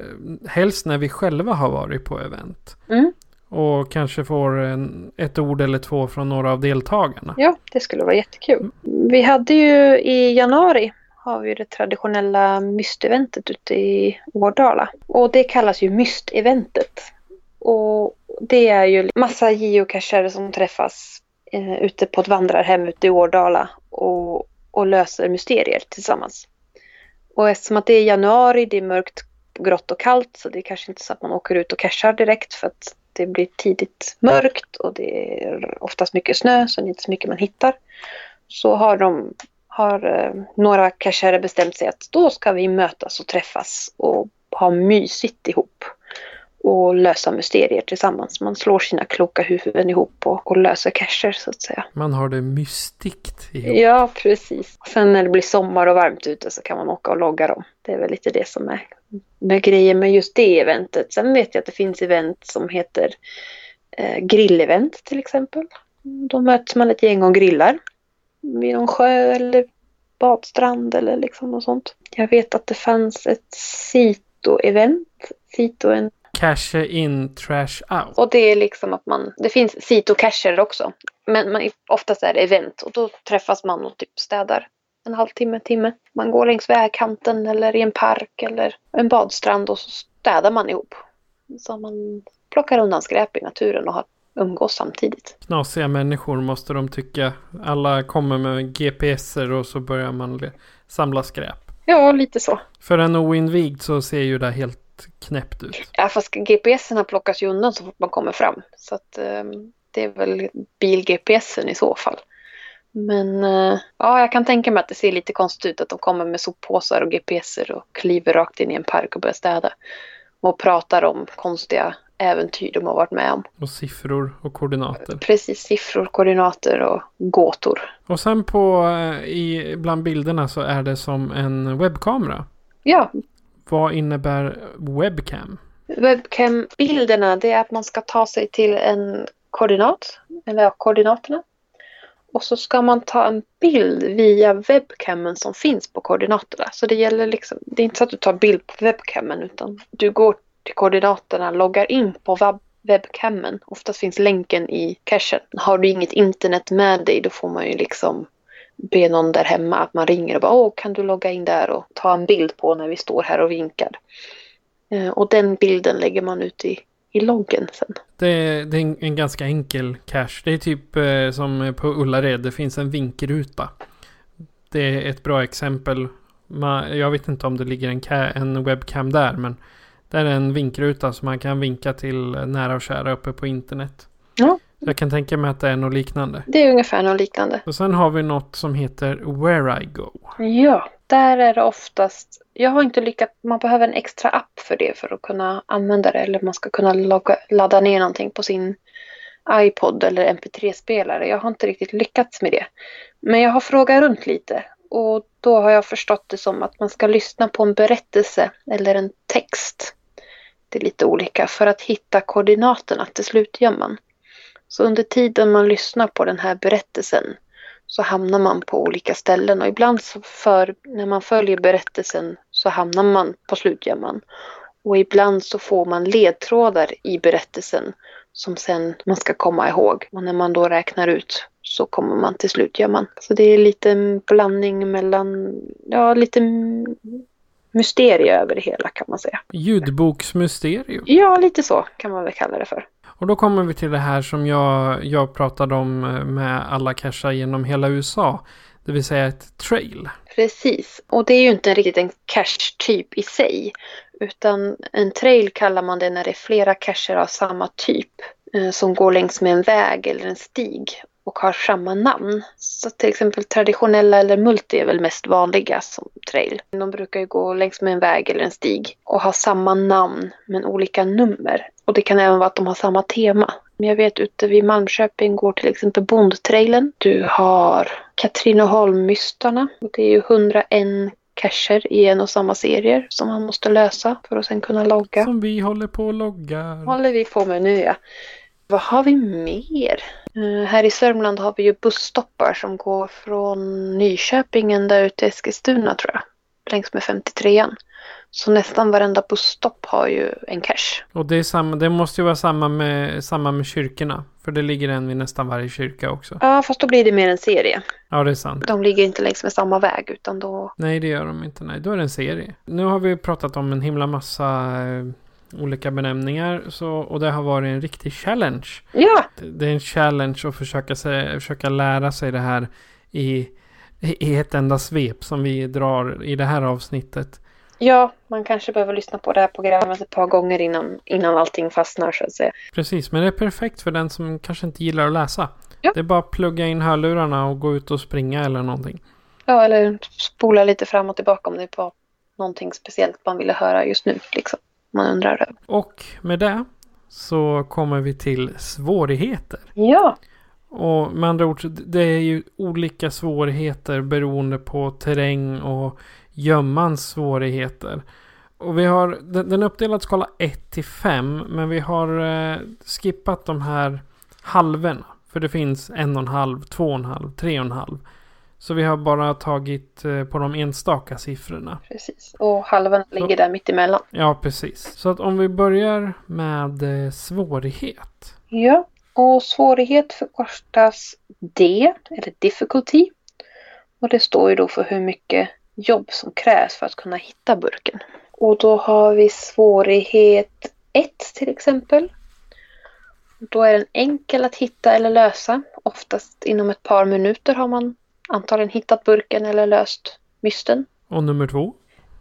Eh, helst när vi själva har varit på event. Mm. Och kanske får en, ett ord eller två från några av deltagarna. Ja, det skulle vara jättekul. Vi hade ju i januari har vi det traditionella mysteventet ute i Årdala. Och det kallas ju mysteventet. Och det är ju massa geocachare som träffas eh, ute på ett vandrarhem ute i Årdala och, och löser mysterier tillsammans. Och eftersom att det är januari, det är mörkt, grått och kallt så det är kanske inte så att man åker ut och cashar direkt för att det blir tidigt mörkt och det är oftast mycket snö så det är inte så mycket man hittar. Så har de har eh, några cashare bestämt sig att då ska vi mötas och träffas och ha mysigt ihop och lösa mysterier tillsammans. Man slår sina kloka huvuden ihop och, och löser cacher så att säga. Man har det mystikt ihop. Ja, precis. Sen när det blir sommar och varmt ute så kan man åka och logga dem. Det är väl lite det som är med grejen med just det eventet. Sen vet jag att det finns event som heter eh, grillevent till exempel. Då möts man ett gäng och grillar vid någon sjö eller badstrand eller liksom något sånt. Jag vet att det fanns ett Sito-event. Sito är en Cash in, trash out. och det är liksom att man, det finns Sito-cacher också. Men man, oftast är det event och då träffas man och typ städar en halvtimme, timme. Man går längs vägkanten eller i en park eller en badstrand och så städar man ihop. Så man plockar undan skräp i naturen och har umgås samtidigt. Knasiga människor måste de tycka. Alla kommer med GPSer och så börjar man samla skräp. Ja, lite så. För en oinvigd så ser ju det helt knäppt ut. Ja, fast GPSerna plockas ju undan så fort man kommer fram. Så att ehm, det är väl bil-GPSen i så fall. Men eh, ja, jag kan tänka mig att det ser lite konstigt ut att de kommer med soppåsar och GPSer och kliver rakt in i en park och börjar städa. Och pratar om konstiga äventyr de har varit med om. Och siffror och koordinater. Precis, siffror, koordinater och gåtor. Och sen på, eh, i, bland bilderna så är det som en webbkamera. Ja, vad innebär webcam? Webcam-bilderna det är att man ska ta sig till en koordinat, eller koordinaterna. Och så ska man ta en bild via webcamen som finns på koordinaterna. Så det gäller liksom, det är inte så att du tar bild på webcamen utan du går till koordinaterna, loggar in på webcamen. Oftast finns länken i cachen. Har du inget internet med dig då får man ju liksom be någon där hemma att man ringer och bara åh kan du logga in där och ta en bild på när vi står här och vinkar. Eh, Och den bilden lägger man ut i, i loggen sen. Det är, det är en, en ganska enkel cache. Det är typ eh, som på Ullared. Det finns en vinkruta. Det är ett bra exempel. Man, jag vet inte om det ligger en, en webcam där. Men det är en vinkruta som man kan vinka till nära och kära uppe på internet. Ja. Jag kan tänka mig att det är något liknande. Det är ungefär något liknande. Och sen har vi något som heter Where I Go. Ja, där är det oftast... Jag har inte lyckats... Man behöver en extra app för det för att kunna använda det. Eller man ska kunna logga, ladda ner någonting på sin iPod eller MP3-spelare. Jag har inte riktigt lyckats med det. Men jag har frågat runt lite. Och då har jag förstått det som att man ska lyssna på en berättelse eller en text. Det är lite olika för att hitta koordinaterna till slutgömman. Så under tiden man lyssnar på den här berättelsen så hamnar man på olika ställen och ibland för, när man följer berättelsen så hamnar man på slutgömman. Och ibland så får man ledtrådar i berättelsen som sen man ska komma ihåg. Och när man då räknar ut så kommer man till slutgömman. Så det är lite en blandning mellan, ja lite mysterie över det hela kan man säga. Ljudboksmysterium. Ja, lite så kan man väl kalla det för. Och då kommer vi till det här som jag, jag pratade om eh, med alla cashar genom hela USA. Det vill säga ett trail. Precis, och det är ju inte riktigt en cache-typ i sig. Utan en trail kallar man det när det är flera cacher av samma typ. Eh, som går längs med en väg eller en stig och har samma namn. Så till exempel traditionella eller multi är väl mest vanliga som trail. De brukar ju gå längs med en väg eller en stig och ha samma namn men olika nummer. Och det kan även vara att de har samma tema. Jag vet ute vid Malmköping går till exempel Bondtrailen. Du har Katrineholm-mystarna. Det är ju 101 cacher i en och samma serier som man måste lösa för att sen kunna logga. Som vi håller på och loggar. håller vi på med nu ja. Vad har vi mer? Uh, här i Sörmland har vi ju busstoppar som går från Nyköping ända ut till Eskilstuna tror jag. Längs med 53an. Så nästan varenda busstopp har ju en cache. Och det, är samma, det måste ju vara samma med, samma med kyrkorna. För det ligger en vid nästan varje kyrka också. Ja, fast då blir det mer en serie. Ja, det är sant. De ligger inte längs med samma väg utan då... Nej, det gör de inte. Nej, då är det en serie. Nu har vi pratat om en himla massa eh, olika benämningar. Så, och det har varit en riktig challenge. Ja! Det, det är en challenge att försöka, se, försöka lära sig det här i, i ett enda svep som vi drar i det här avsnittet. Ja, man kanske behöver lyssna på det här programmet ett par gånger innan, innan allting fastnar så att säga. Precis, men det är perfekt för den som kanske inte gillar att läsa. Ja. Det är bara att plugga in hörlurarna och gå ut och springa eller någonting. Ja, eller spola lite fram och tillbaka om det var någonting speciellt man ville höra just nu. Liksom. Man undrar över. Och med det så kommer vi till svårigheter. Ja, Och med andra ord, det är ju olika svårigheter beroende på terräng och gömmans svårigheter. Och vi har, den, är uppdelad skala 1 till 5, men vi har eh, skippat de här halvorna. För det finns en och en halv, två och en halv, tre och en halv. Så vi har bara tagit eh, på de enstaka siffrorna. precis. Och halvan ligger där mitt emellan. Ja, precis. Så att om vi börjar med eh, svårighet. Ja, och svårighet förkortas D, eller difficulty. Och det står ju då för hur mycket jobb som krävs för att kunna hitta burken. Och då har vi svårighet 1 till exempel. Då är den enkel att hitta eller lösa. Oftast inom ett par minuter har man antagligen hittat burken eller löst mysten. Och nummer två.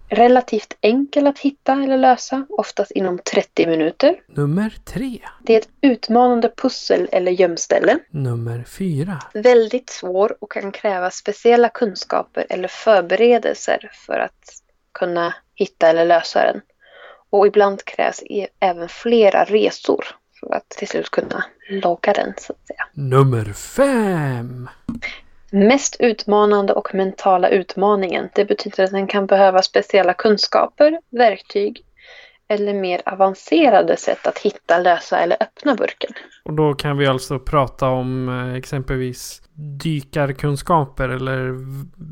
Relativt enkel att hitta eller lösa, oftast inom 30 minuter. Nummer tre. Det är ett utmanande pussel eller gömställe. Nummer fyra. Väldigt svår och kan kräva speciella kunskaper eller förberedelser för att kunna hitta eller lösa den. Och ibland krävs e- även flera resor för att till slut kunna logga den så att säga. Nummer fem. Mest utmanande och mentala utmaningen. Det betyder att den kan behöva speciella kunskaper, verktyg eller mer avancerade sätt att hitta, lösa eller öppna burken. Och då kan vi alltså prata om eh, exempelvis dykarkunskaper eller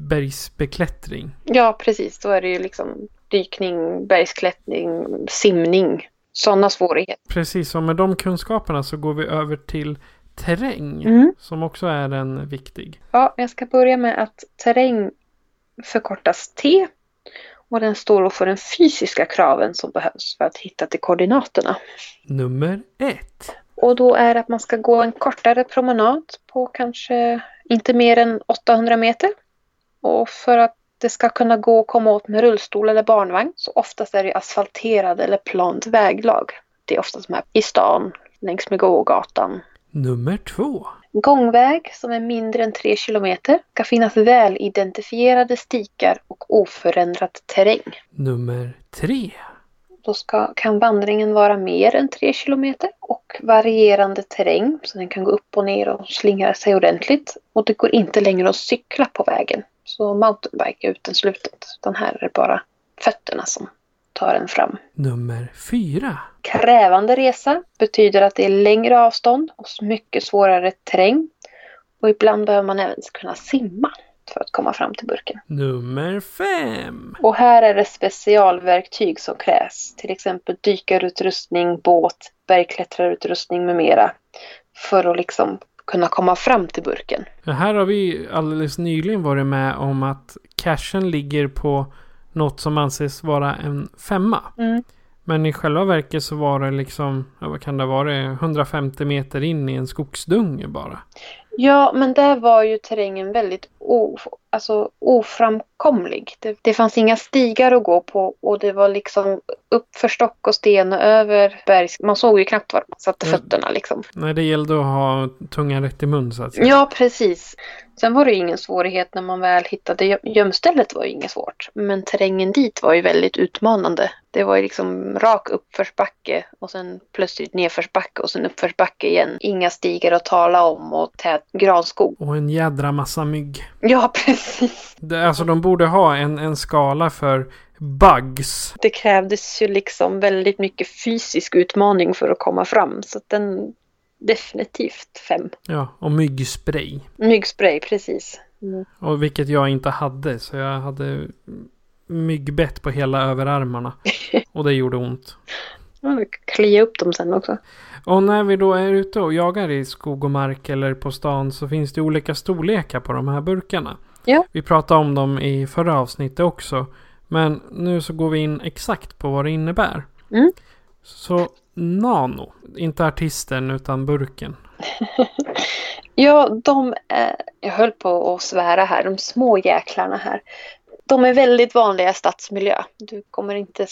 bergsbeklättring. Ja, precis. Då är det ju liksom dykning, bergsklättring, simning. Sådana svårigheter. Precis, och med de kunskaperna så går vi över till terräng. Mm. Som också är en viktig. Ja, jag ska börja med att terräng förkortas T. Och den står då för den fysiska kraven som behövs för att hitta till koordinaterna. Nummer ett. Och då är att man ska gå en kortare promenad på kanske inte mer än 800 meter. Och för att det ska kunna gå att komma åt med rullstol eller barnvagn så oftast är det asfalterad eller plant väglag. Det är oftast med i stan, längs med gågatan. Nummer två. Gångväg som är mindre än 3 kilometer ska finnas väl identifierade stikar och oförändrad terräng. Nummer tre. Då ska, kan vandringen vara mer än 3 kilometer och varierande terräng så den kan gå upp och ner och slingra sig ordentligt. Och det går inte längre att cykla på vägen. Så mountainbike är uteslutet. Utan här är det bara fötterna som tar en fram. Nummer fyra. Krävande resa betyder att det är längre avstånd och mycket svårare terräng. Och ibland behöver man även kunna simma för att komma fram till burken. Nummer fem. Och här är det specialverktyg som krävs. Till exempel dykarutrustning, båt, bergklättrarutrustning med mera. För att liksom kunna komma fram till burken. Här har vi alldeles nyligen varit med om att cashen ligger på något som anses vara en femma. Mm. Men i själva verket så var det liksom, ja, vad kan det vara, 150 meter in i en skogsdunge bara. Ja, men där var ju terrängen väldigt o, alltså, oframkomlig. Det, det fanns inga stigar att gå på och det var liksom upp för stock och sten och över berg. Man såg ju knappt var man satte Mm. fötterna liksom. Nej, det gällde att ha tungan rätt i mun så att säga. Ja, precis. Sen var det ju ingen svårighet när man väl hittade gö- gömstället var ju inget svårt. Men terrängen dit var ju väldigt utmanande. Det var ju liksom rak uppförsbacke och sen plötsligt nedförsbacke och sen uppförsbacke igen. Inga stigar att tala om och tät granskog. Och en jädra massa mygg. Ja, precis. Det, alltså de borde ha en, en skala för bugs. Det krävdes ju liksom väldigt mycket fysisk utmaning för att komma fram. Så att den definitivt fem. Ja, och myggspray. Myggspray, precis. Och vilket jag inte hade. Så jag hade myggbett på hela överarmarna. Och det gjorde ont. Klia upp dem sen också. Och när vi då är ute och jagar i skog och mark eller på stan så finns det olika storlekar på de här burkarna. Ja. Vi pratade om dem i förra avsnittet också. Men nu så går vi in exakt på vad det innebär. Mm. Så nano, inte artisten utan burken. Ja, de är, jag höll på att svära här, de små jäklarna här. De är väldigt vanliga i stadsmiljö. Du kommer inte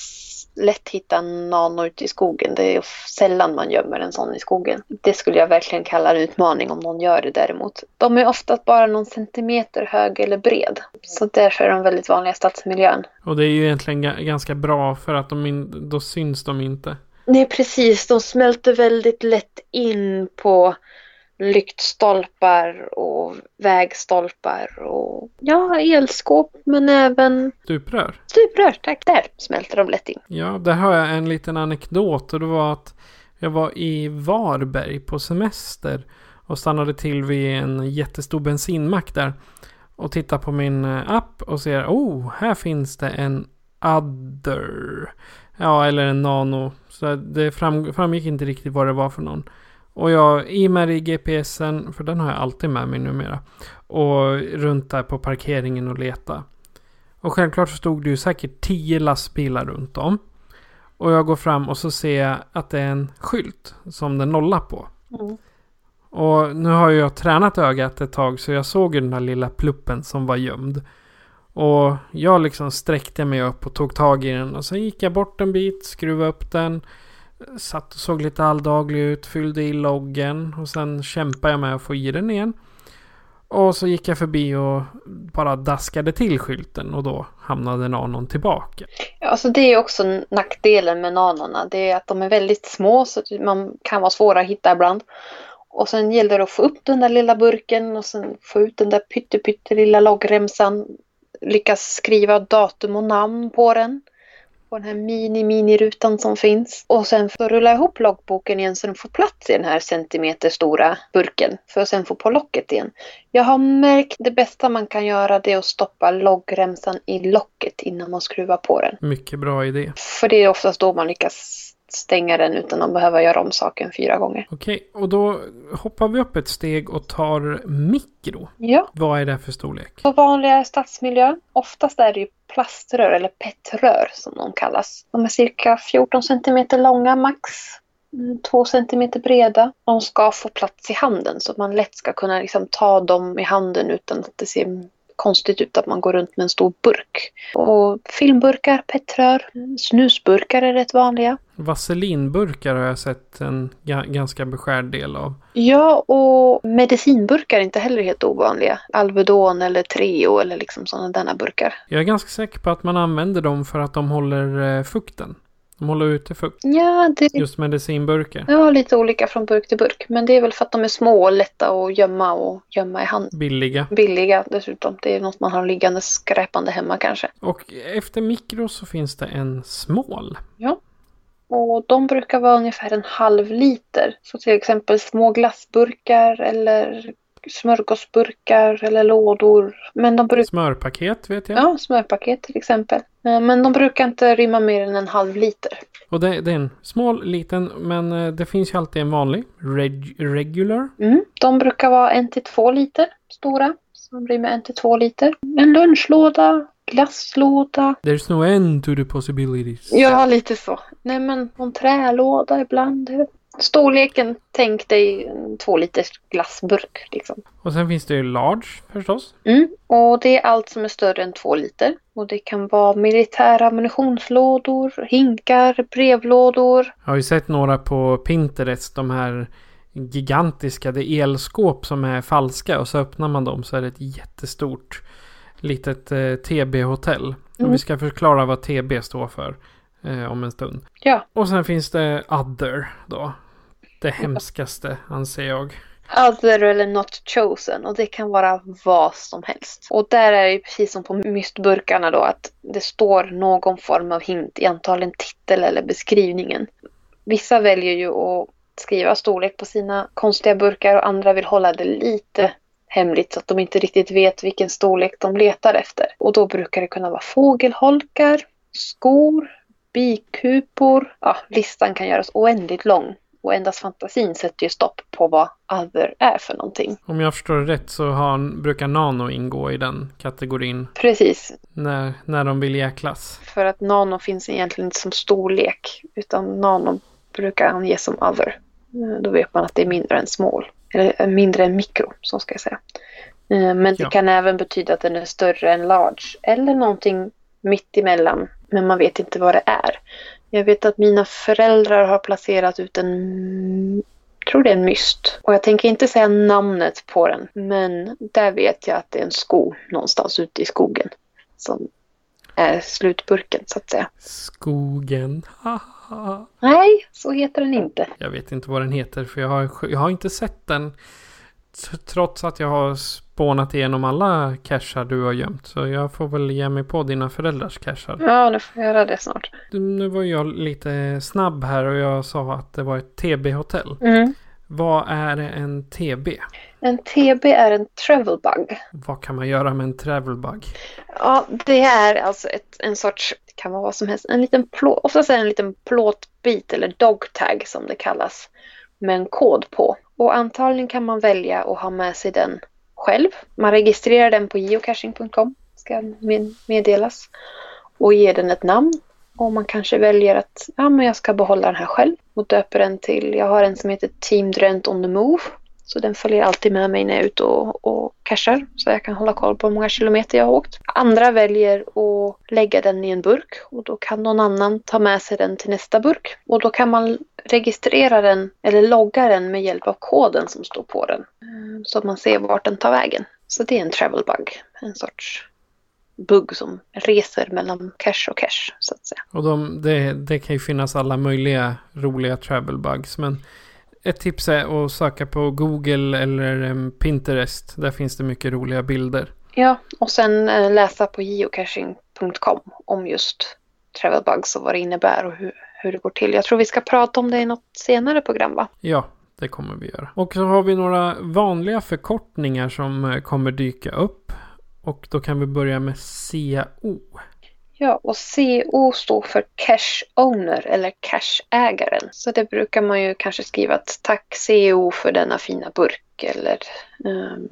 lätt hitta en nano ute i skogen. Det är sällan man gömmer en sån i skogen. Det skulle jag verkligen kalla en utmaning om någon gör det däremot. De är ofta bara någon centimeter hög eller bred. Så därför är de väldigt vanliga i stadsmiljön. Och det är ju egentligen ga- ganska bra för att de då syns de inte. Nej, precis. De smälter väldigt lätt in på lyktstolpar och vägstolpar och ja, elskåp men även Stuprör. stuprör. Tack. Där smälter de lätt in. Ja, där har jag en liten anekdot och det var att jag var i Varberg på semester och stannade till vid en jättestor bensinmack där och tittade på min eh, app och ser oh, här finns det en Other. Ja, eller en Nano. Så det fram, framgick inte riktigt vad det var för någon. Och jag i med i GPSen, för den har jag alltid med mig numera. Och runt där på parkeringen och leta. Och självklart så stod det ju säkert tio lastbilar runt om. Och jag går fram och så ser jag att det är en skylt som det nollar på. Mm. Och nu har jag tränat ögat ett tag så jag såg ju den där lilla pluppen som var gömd. Och jag liksom sträckte mig upp och tog tag i den och sen gick jag bort en bit, skruvade upp den. Satt och såg lite alldaglig ut, fyllde i loggen och sen kämpade jag med att få i den igen. Och så gick jag förbi och bara daskade till skylten och då hamnade nanon tillbaka. Ja, alltså det är också nackdelen med nanorna. Det är att de är väldigt små så man kan vara svåra att hitta ibland. Och sen gäller det att få upp den där lilla burken och sen få ut den där pytte, pytte lilla loggremsan. Lyckas skriva datum och namn på den. På den här mini-mini-rutan som finns. Och sen få rulla ihop loggboken igen så den får plats i den här centimeter stora burken. För att sen få på locket igen. Jag har märkt det bästa man kan göra det är att stoppa loggremsan i locket innan man skruvar på den. Mycket bra idé. För det är oftast då man lyckas stänga den utan att behöva göra om saken fyra gånger. Okej, och då hoppar vi upp ett steg och tar mikro. Ja, Vad är det för storlek? på vanliga stadsmiljö. Oftast är det ju plaströr eller petrör som de kallas. De är cirka 14 centimeter långa max. Mm, 2 centimeter breda. De ska få plats i handen så att man lätt ska kunna liksom ta dem i handen utan att det ser konstigt ut att man går runt med en stor burk. Och filmburkar, petrör, mm, snusburkar är rätt vanliga. Vaselinburkar har jag sett en ga- ganska beskärd del av. Ja, och medicinburkar är inte heller helt ovanliga. Alvedon eller Treo eller liksom sådana där burkar. Jag är ganska säker på att man använder dem för att de håller eh, fukten. De håller ute fukt. Ja, det Just medicinburkar. ja, lite olika från burk till burk. Men det är väl för att de är små och lätta att gömma och gömma i hand. Billiga. Billiga dessutom. Det är något man har liggande skräpande hemma kanske. Och efter mikro så finns det en smål. Och de brukar vara ungefär en halv liter. Så till exempel små glassburkar eller smörgåsburkar eller lådor. Men de brukar Smörpaket vet jag. Ja, smörpaket till exempel. Eh, Men de brukar inte rymma mer än en halv liter. Och det, det är en smal, liten, men eh, det finns ju alltid en vanlig. Reg, regular. Mm. De brukar vara en till två liter stora. Som rymmer en till två liter. En lunchlåda, glasslåda. There's no end to the possibilities. Ja, lite så. Nej, men någon trälåda ibland. Storleken, tänk dig två liters glassburk liksom. Och sen finns det ju large förstås. Mm. Och det är allt som är större än två liter. Och det kan vara militära ammunitionslådor, hinkar, brevlådor. Jag har ju sett några på Pinterest. De här gigantiska. Det är elskåp som är falska. Och så öppnar man dem så är det ett jättestort litet eh, TB-hotell. Och Mm. vi ska förklara vad TB står för eh, om en stund. Ja, Och sen finns det other då. Det hemskaste anser jag. other eller not chosen. Och det kan vara vad som helst. Och där är det precis som på mystburkarna då att det står någon form av hint i antagligen titel eller beskrivningen. Vissa väljer ju att skriva storlek på sina konstiga burkar och andra vill hålla det lite hemligt så att de inte riktigt vet vilken storlek de letar efter. Och då brukar det kunna vara fågelholkar, skor, bikupor. Ja, listan kan göras oändligt lång. Och endast fantasin sätter ju stopp på vad other är för någonting. Om jag förstår det rätt så har, brukar Nano ingå i den kategorin. Precis, När, när de vill jäklas. för att nano finns egentligen inte som storlek utan nano brukar anges som other. Eh, Då vet man att det är mindre än small. Eller eh, mindre än mikro, så ska jag säga. Eh, Men det Ja. kan även betyda att den är större än large. Eller någonting mitt emellan. Men man vet inte vad det är. Jag vet att mina föräldrar har placerat ut en tror det är en myst. Och jag tänker inte säga namnet på den. Men där vet jag att det är en sko någonstans ute i skogen. Som är slutburken så att säga. Skogen. Haha. Nej, så heter den inte. Jag vet inte vad den heter för jag har, jag har inte sett den. Trots att jag har spånat igenom alla cashar du har gömt. Så jag får väl ge mig på dina föräldrars cashar. Ja, nu får jag göra det snart. Nu var jag lite snabb här och jag sa att det var ett TB-hotell. Mm. Vad är en TB? En TB är en travel bug. Vad kan man göra med en travelbug? Ja, det är alltså ett, en sorts, kan vara vad som helst, en liten plåt, oftast är det en liten plåtbit eller dogtag som det kallas. Med en kod på. Och antagligen kan man välja att ha med sig den själv. Man registrerar den på geocaching.com, ska meddelas. Och ger den ett namn. Och man kanske väljer att ja, men jag ska behålla den här själv och döper den till, jag har en som heter Team Drönt on the Move. Så den följer alltid med mig när jag är ute och, och cashar. Så jag kan hålla koll på hur många kilometer jag har åkt. Andra väljer att lägga den i en burk. Och då kan någon annan ta med sig den till nästa burk. Och då kan man registrera den eller logga den med hjälp av koden som står på den. Eh, så att man ser vart den tar vägen. Så det är en travel bug. En sorts bugg som reser mellan cache och cache så att säga. Och de, det, det kan ju finnas alla möjliga roliga travel bugs. Men ett tips är att söka på Google eller em, Pinterest. Där finns det mycket roliga bilder. Ja, och sen eh, läsa på geocaching.com om just travel bugs och vad det innebär och hur, hur det går till. Jag tror vi ska prata om det i något senare program va? Ja, det kommer vi göra. Och så har vi några vanliga förkortningar som eh, kommer dyka upp. Och då kan vi börja med CO. Ja, och CO står för Cash Owner eller Cash-ägaren. Så det brukar man ju kanske skriva att tack CO för denna fina burk eller ehm,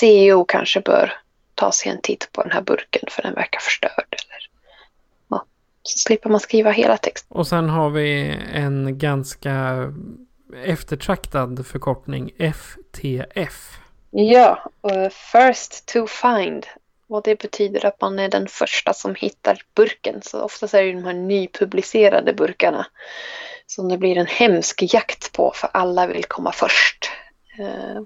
CO kanske bör ta sig en titt på den här burken för den verkar förstörd. Eller, ja, så slipper man skriva hela texten. Och sen har vi en ganska eftertraktad förkortning. FTF. Ja, och First to find. Och det betyder att man är den första som hittar burken. Så oftast är det ju de här nypublicerade burkarna som det blir en hemsk jakt på för alla vill komma först. Eh,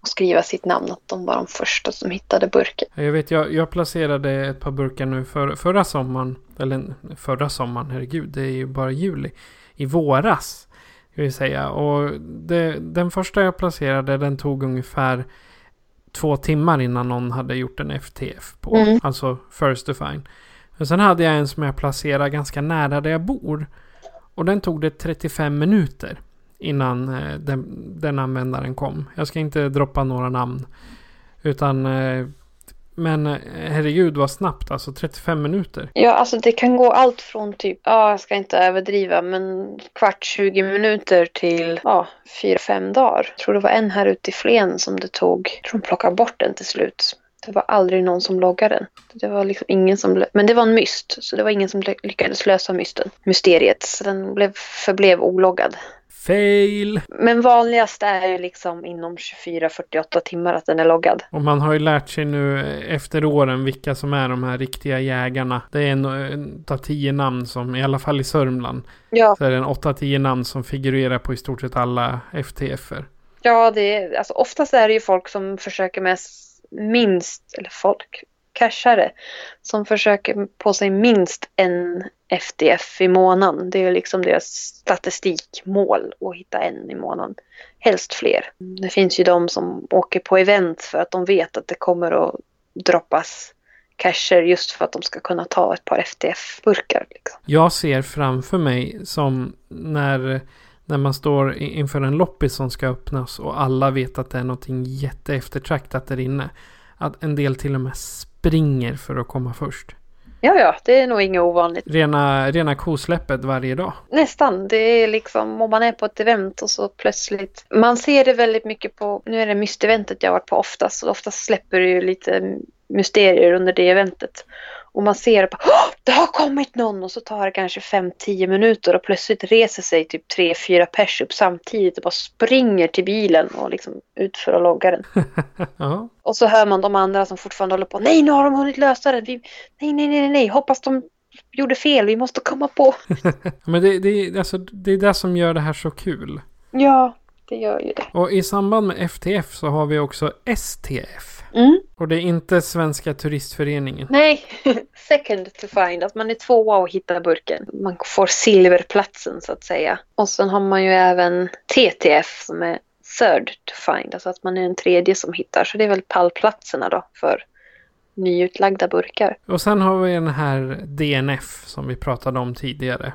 och skriva sitt namn, att de var de första som hittade burken. Jag vet, jag, jag placerade ett par burkar nu för, förra sommaren. Eller förra sommaren, herregud, det är ju bara juli. I våras, ska vi säga. Och det, den första jag placerade, den tog ungefär två timmar innan någon hade gjort en FTF på. Mm. Alltså first to find. Men sen hade jag en som jag placerade ganska nära där jag bor. Och den tog det 35 minuter innan eh, den, den användaren kom. Jag ska inte droppa några namn. Utan eh, men eh, herregud vad snabbt, alltså 35 minuter. Ja, alltså det kan gå allt från typ, ja jag ska inte överdriva, men kvart 20 minuter till ja, 4-5 dagar. Jag tror det var en här ute i Flen som det tog, jag tror de plockade bort den till slut. Det var aldrig någon som loggade den. Det var liksom ingen som, men det var en myst, så det var ingen som lyckades lösa mysten, mysteriet. Så den blev, förblev ologgad. Fail! Men vanligast är ju liksom inom 24-48 timmar att den är loggad. Och man har ju lärt sig nu efter åren vilka som är de här riktiga jägarna. Det är en, av tio namn som, i alla fall i Sörmland, Ja, så är det en 8-10 namn som figurerar på i stort sett alla FTFer. ja det är, alltså oftast är det ju folk som försöker med minst, eller folk, cashare, som försöker på sig minst en FDF i månaden. Det är liksom deras statistikmål att hitta en i månaden. Helst fler. Det finns ju de som åker på event för att de vet att det kommer att droppas cacher just för att de ska kunna ta ett par FDF-burkar. Liksom. Jag ser framför mig som när, när man står inför en loppis som ska öppnas och alla vet att det är någonting jätteeftertraktat där inne. Att en del till och med springer för att komma först. Ja, ja, det är nog inget ovanligt. Rena, rena kosläppet varje dag. Nästan. Det är liksom om man är på ett event och så plötsligt. Man ser det väldigt mycket på, nu är det mysteventet jag har varit på oftast. Och oftast släpper det ju lite mysterier under det eventet. Och man ser "Åh, det har kommit någon och så tar det kanske 5-10 minuter och plötsligt reser sig typ 3-4 pers upp samtidigt och bara springer till bilen och liksom utför och loggar den. Ja. Och så hör man de andra som fortfarande håller på. Nej, nu har de hunnit lösa det. Vi, nej, nej, nej, nej, hoppas de gjorde fel. Vi måste komma på. Men det, det, alltså, det är det som gör det här så kul. Ja, det gör ju det. Och i samband med FTF så har vi också STF. Mm. Och det är inte Svenska Turistföreningen. Nej, second to find. Att man är tvåa och hittar burken. Man får silverplatsen så att säga. Och sen har man ju även TTF som är third to find. Alltså att man är en tredje som hittar. Så det är väl pallplatserna då för nyutlagda burkar. Och sen har vi den här DNF som vi pratade om tidigare.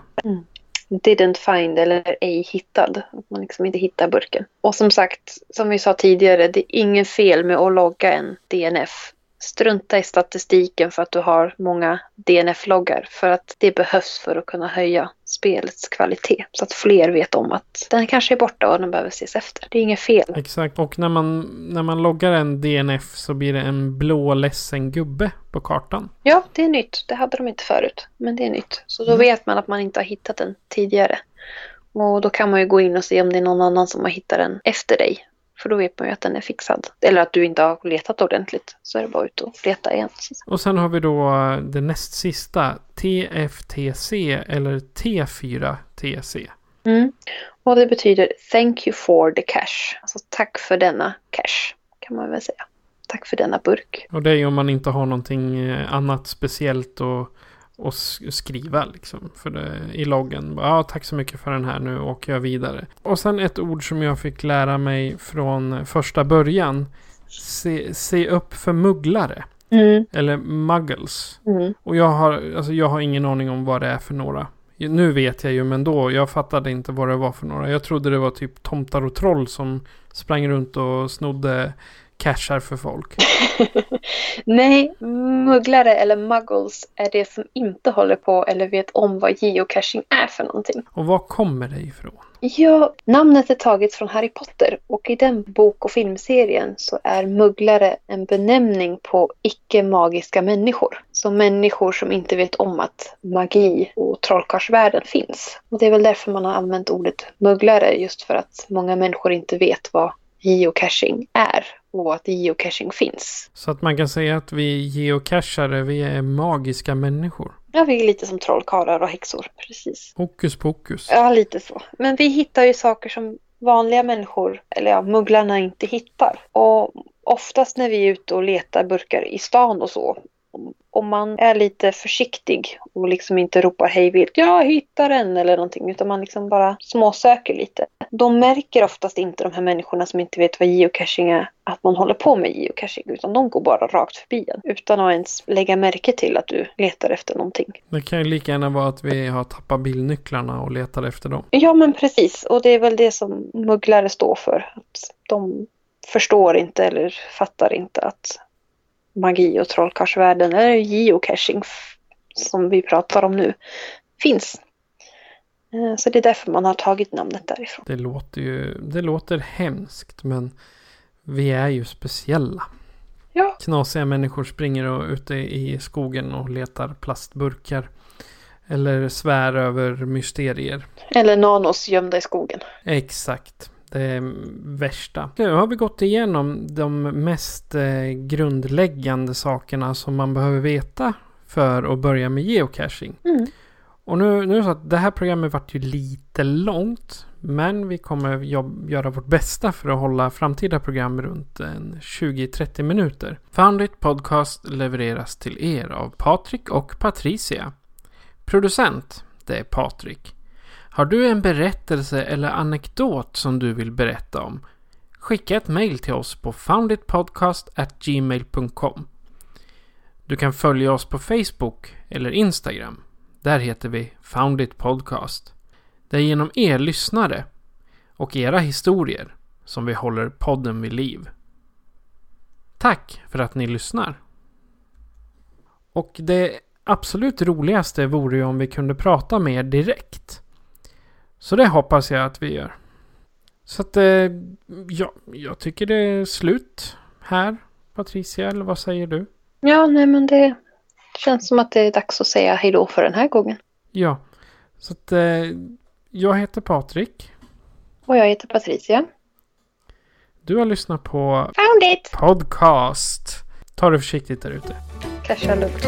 Didn't find eller ej hittad. Att man liksom inte hittar burken. Och som sagt, som vi sa tidigare, det är inget fel med att logga en DNF. Strunta i statistiken för att du har många DNF-loggar. För att det behövs för att kunna höja spelets kvalitet. Så att fler vet om att den kanske är borta och den behöver ses efter. Det är inget fel. Exakt. Och när man, när man loggar en DNF så blir det en blå ledsen gubbe på kartan. Ja, det är nytt. Det hade de inte förut. Men det är nytt. Så då vet man att man inte har hittat den tidigare. Och då kan man ju gå in och se om det är någon annan som har hittat den efter dig. För då vet man ju att den är fixad. Eller att du inte har letat ordentligt. Så är det bara ut och leta igen. Och sen har vi då det näst sista. TFTC eller T4TC. Mm. Och det betyder thank you for the cash. Alltså tack för denna cash. Kan man väl säga. Tack för denna burk. Och det är ju om man inte har någonting eh, annat speciellt att, s- skriva liksom. För det, I loggen. Ja, tack så mycket för den här. Nu åker jag vidare. Och sen ett ord som jag fick lära mig från första början. Se, se upp för mugglare. Mm. Eller muggles. Mm. Och jag har, alltså jag har ingen aning om vad det är för några. Nu vet jag ju, men då, jag fattade inte vad det var för några. Jag trodde det var typ tomtar och troll som sprang runt och snodde cashar för folk. Nej, mugglare eller muggles är det som inte håller på eller vet om vad geocaching är för någonting. Och var kommer det ifrån? Ja, namnet är taget från Harry Potter och i den bok och filmserien så är mugglare en benämning på icke-magiska människor. Så människor som inte vet om att magi och trollkarlsvärlden finns. Och det är väl därför man har använt ordet mugglare, just för att många människor inte vet vad geocaching är och att geocaching finns. Så att man kan säga att vi geocachare, vi är magiska människor. Ja, vi är lite som trollkarlar och häxor, precis. Hokus pokus. Ja, lite så. Men vi hittar ju saker som vanliga människor, eller ja, mugglarna inte hittar. Och oftast när vi är ute och letar burkar i stan och så, om man är lite försiktig och liksom inte ropar hej vilt, jag hittar den eller någonting, utan man liksom bara småsöker lite. De märker oftast inte de här människorna som inte vet vad geocaching är, att man håller på med geocaching, utan de går bara rakt förbi en utan att ens lägga märke till att du letar efter någonting. Det kan ju lika gärna vara att vi har tappat bilnycklarna och letar efter dem. Ja, men precis. Och det är väl det som mugglare står för. Att de förstår inte eller fattar inte att magi och trollkarlsvärlden eller geocaching som vi pratar om nu finns. Eh, så det är därför man har tagit namnet därifrån. Det låter ju det låter hemskt men vi är ju speciella. Ja. Knasiga människor springer och ute i skogen och letar plastburkar. Eller svär över mysterier. Eller nanos gömda i skogen. Exakt. Det värsta. Nu har vi gått igenom de mest eh, grundläggande sakerna som man behöver veta för att börja med geocaching. Mm. Och nu, nu är det så att det här programmet vart ju lite långt. Men vi kommer jobb, göra vårt bästa för att hålla framtida program runt 20-30 minuter. Foundit Podcast levereras till er av Patrik och Patricia. Producent, det är Patrik. Har du en berättelse eller anekdot som du vill berätta om? Skicka ett mail till oss på founditpodcast@gmail.com. Du kan följa oss på Facebook eller Instagram. Där heter vi Foundit Podcast. Det är genom er lyssnare och era historier som vi håller podden vid liv. Tack för att ni lyssnar. Och det absolut roligaste vore ju om vi kunde prata med er direkt. Så det hoppas jag att vi gör. Så att, eh, ja, jag tycker det är slut här, Patricia, eller vad säger du? Ja, nej men det känns som att det är dags att säga hejdå för den här gången. Ja, så att eh, jag heter Patrik. Och jag heter Patricia. Du har lyssnat på Found it! Podcast. Ta det försiktigt där ute. Casha lugnt.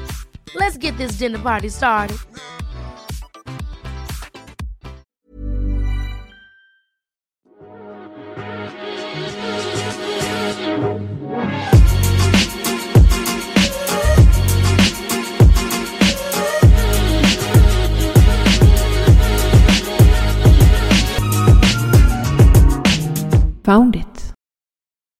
Let's get this dinner party started. Found it.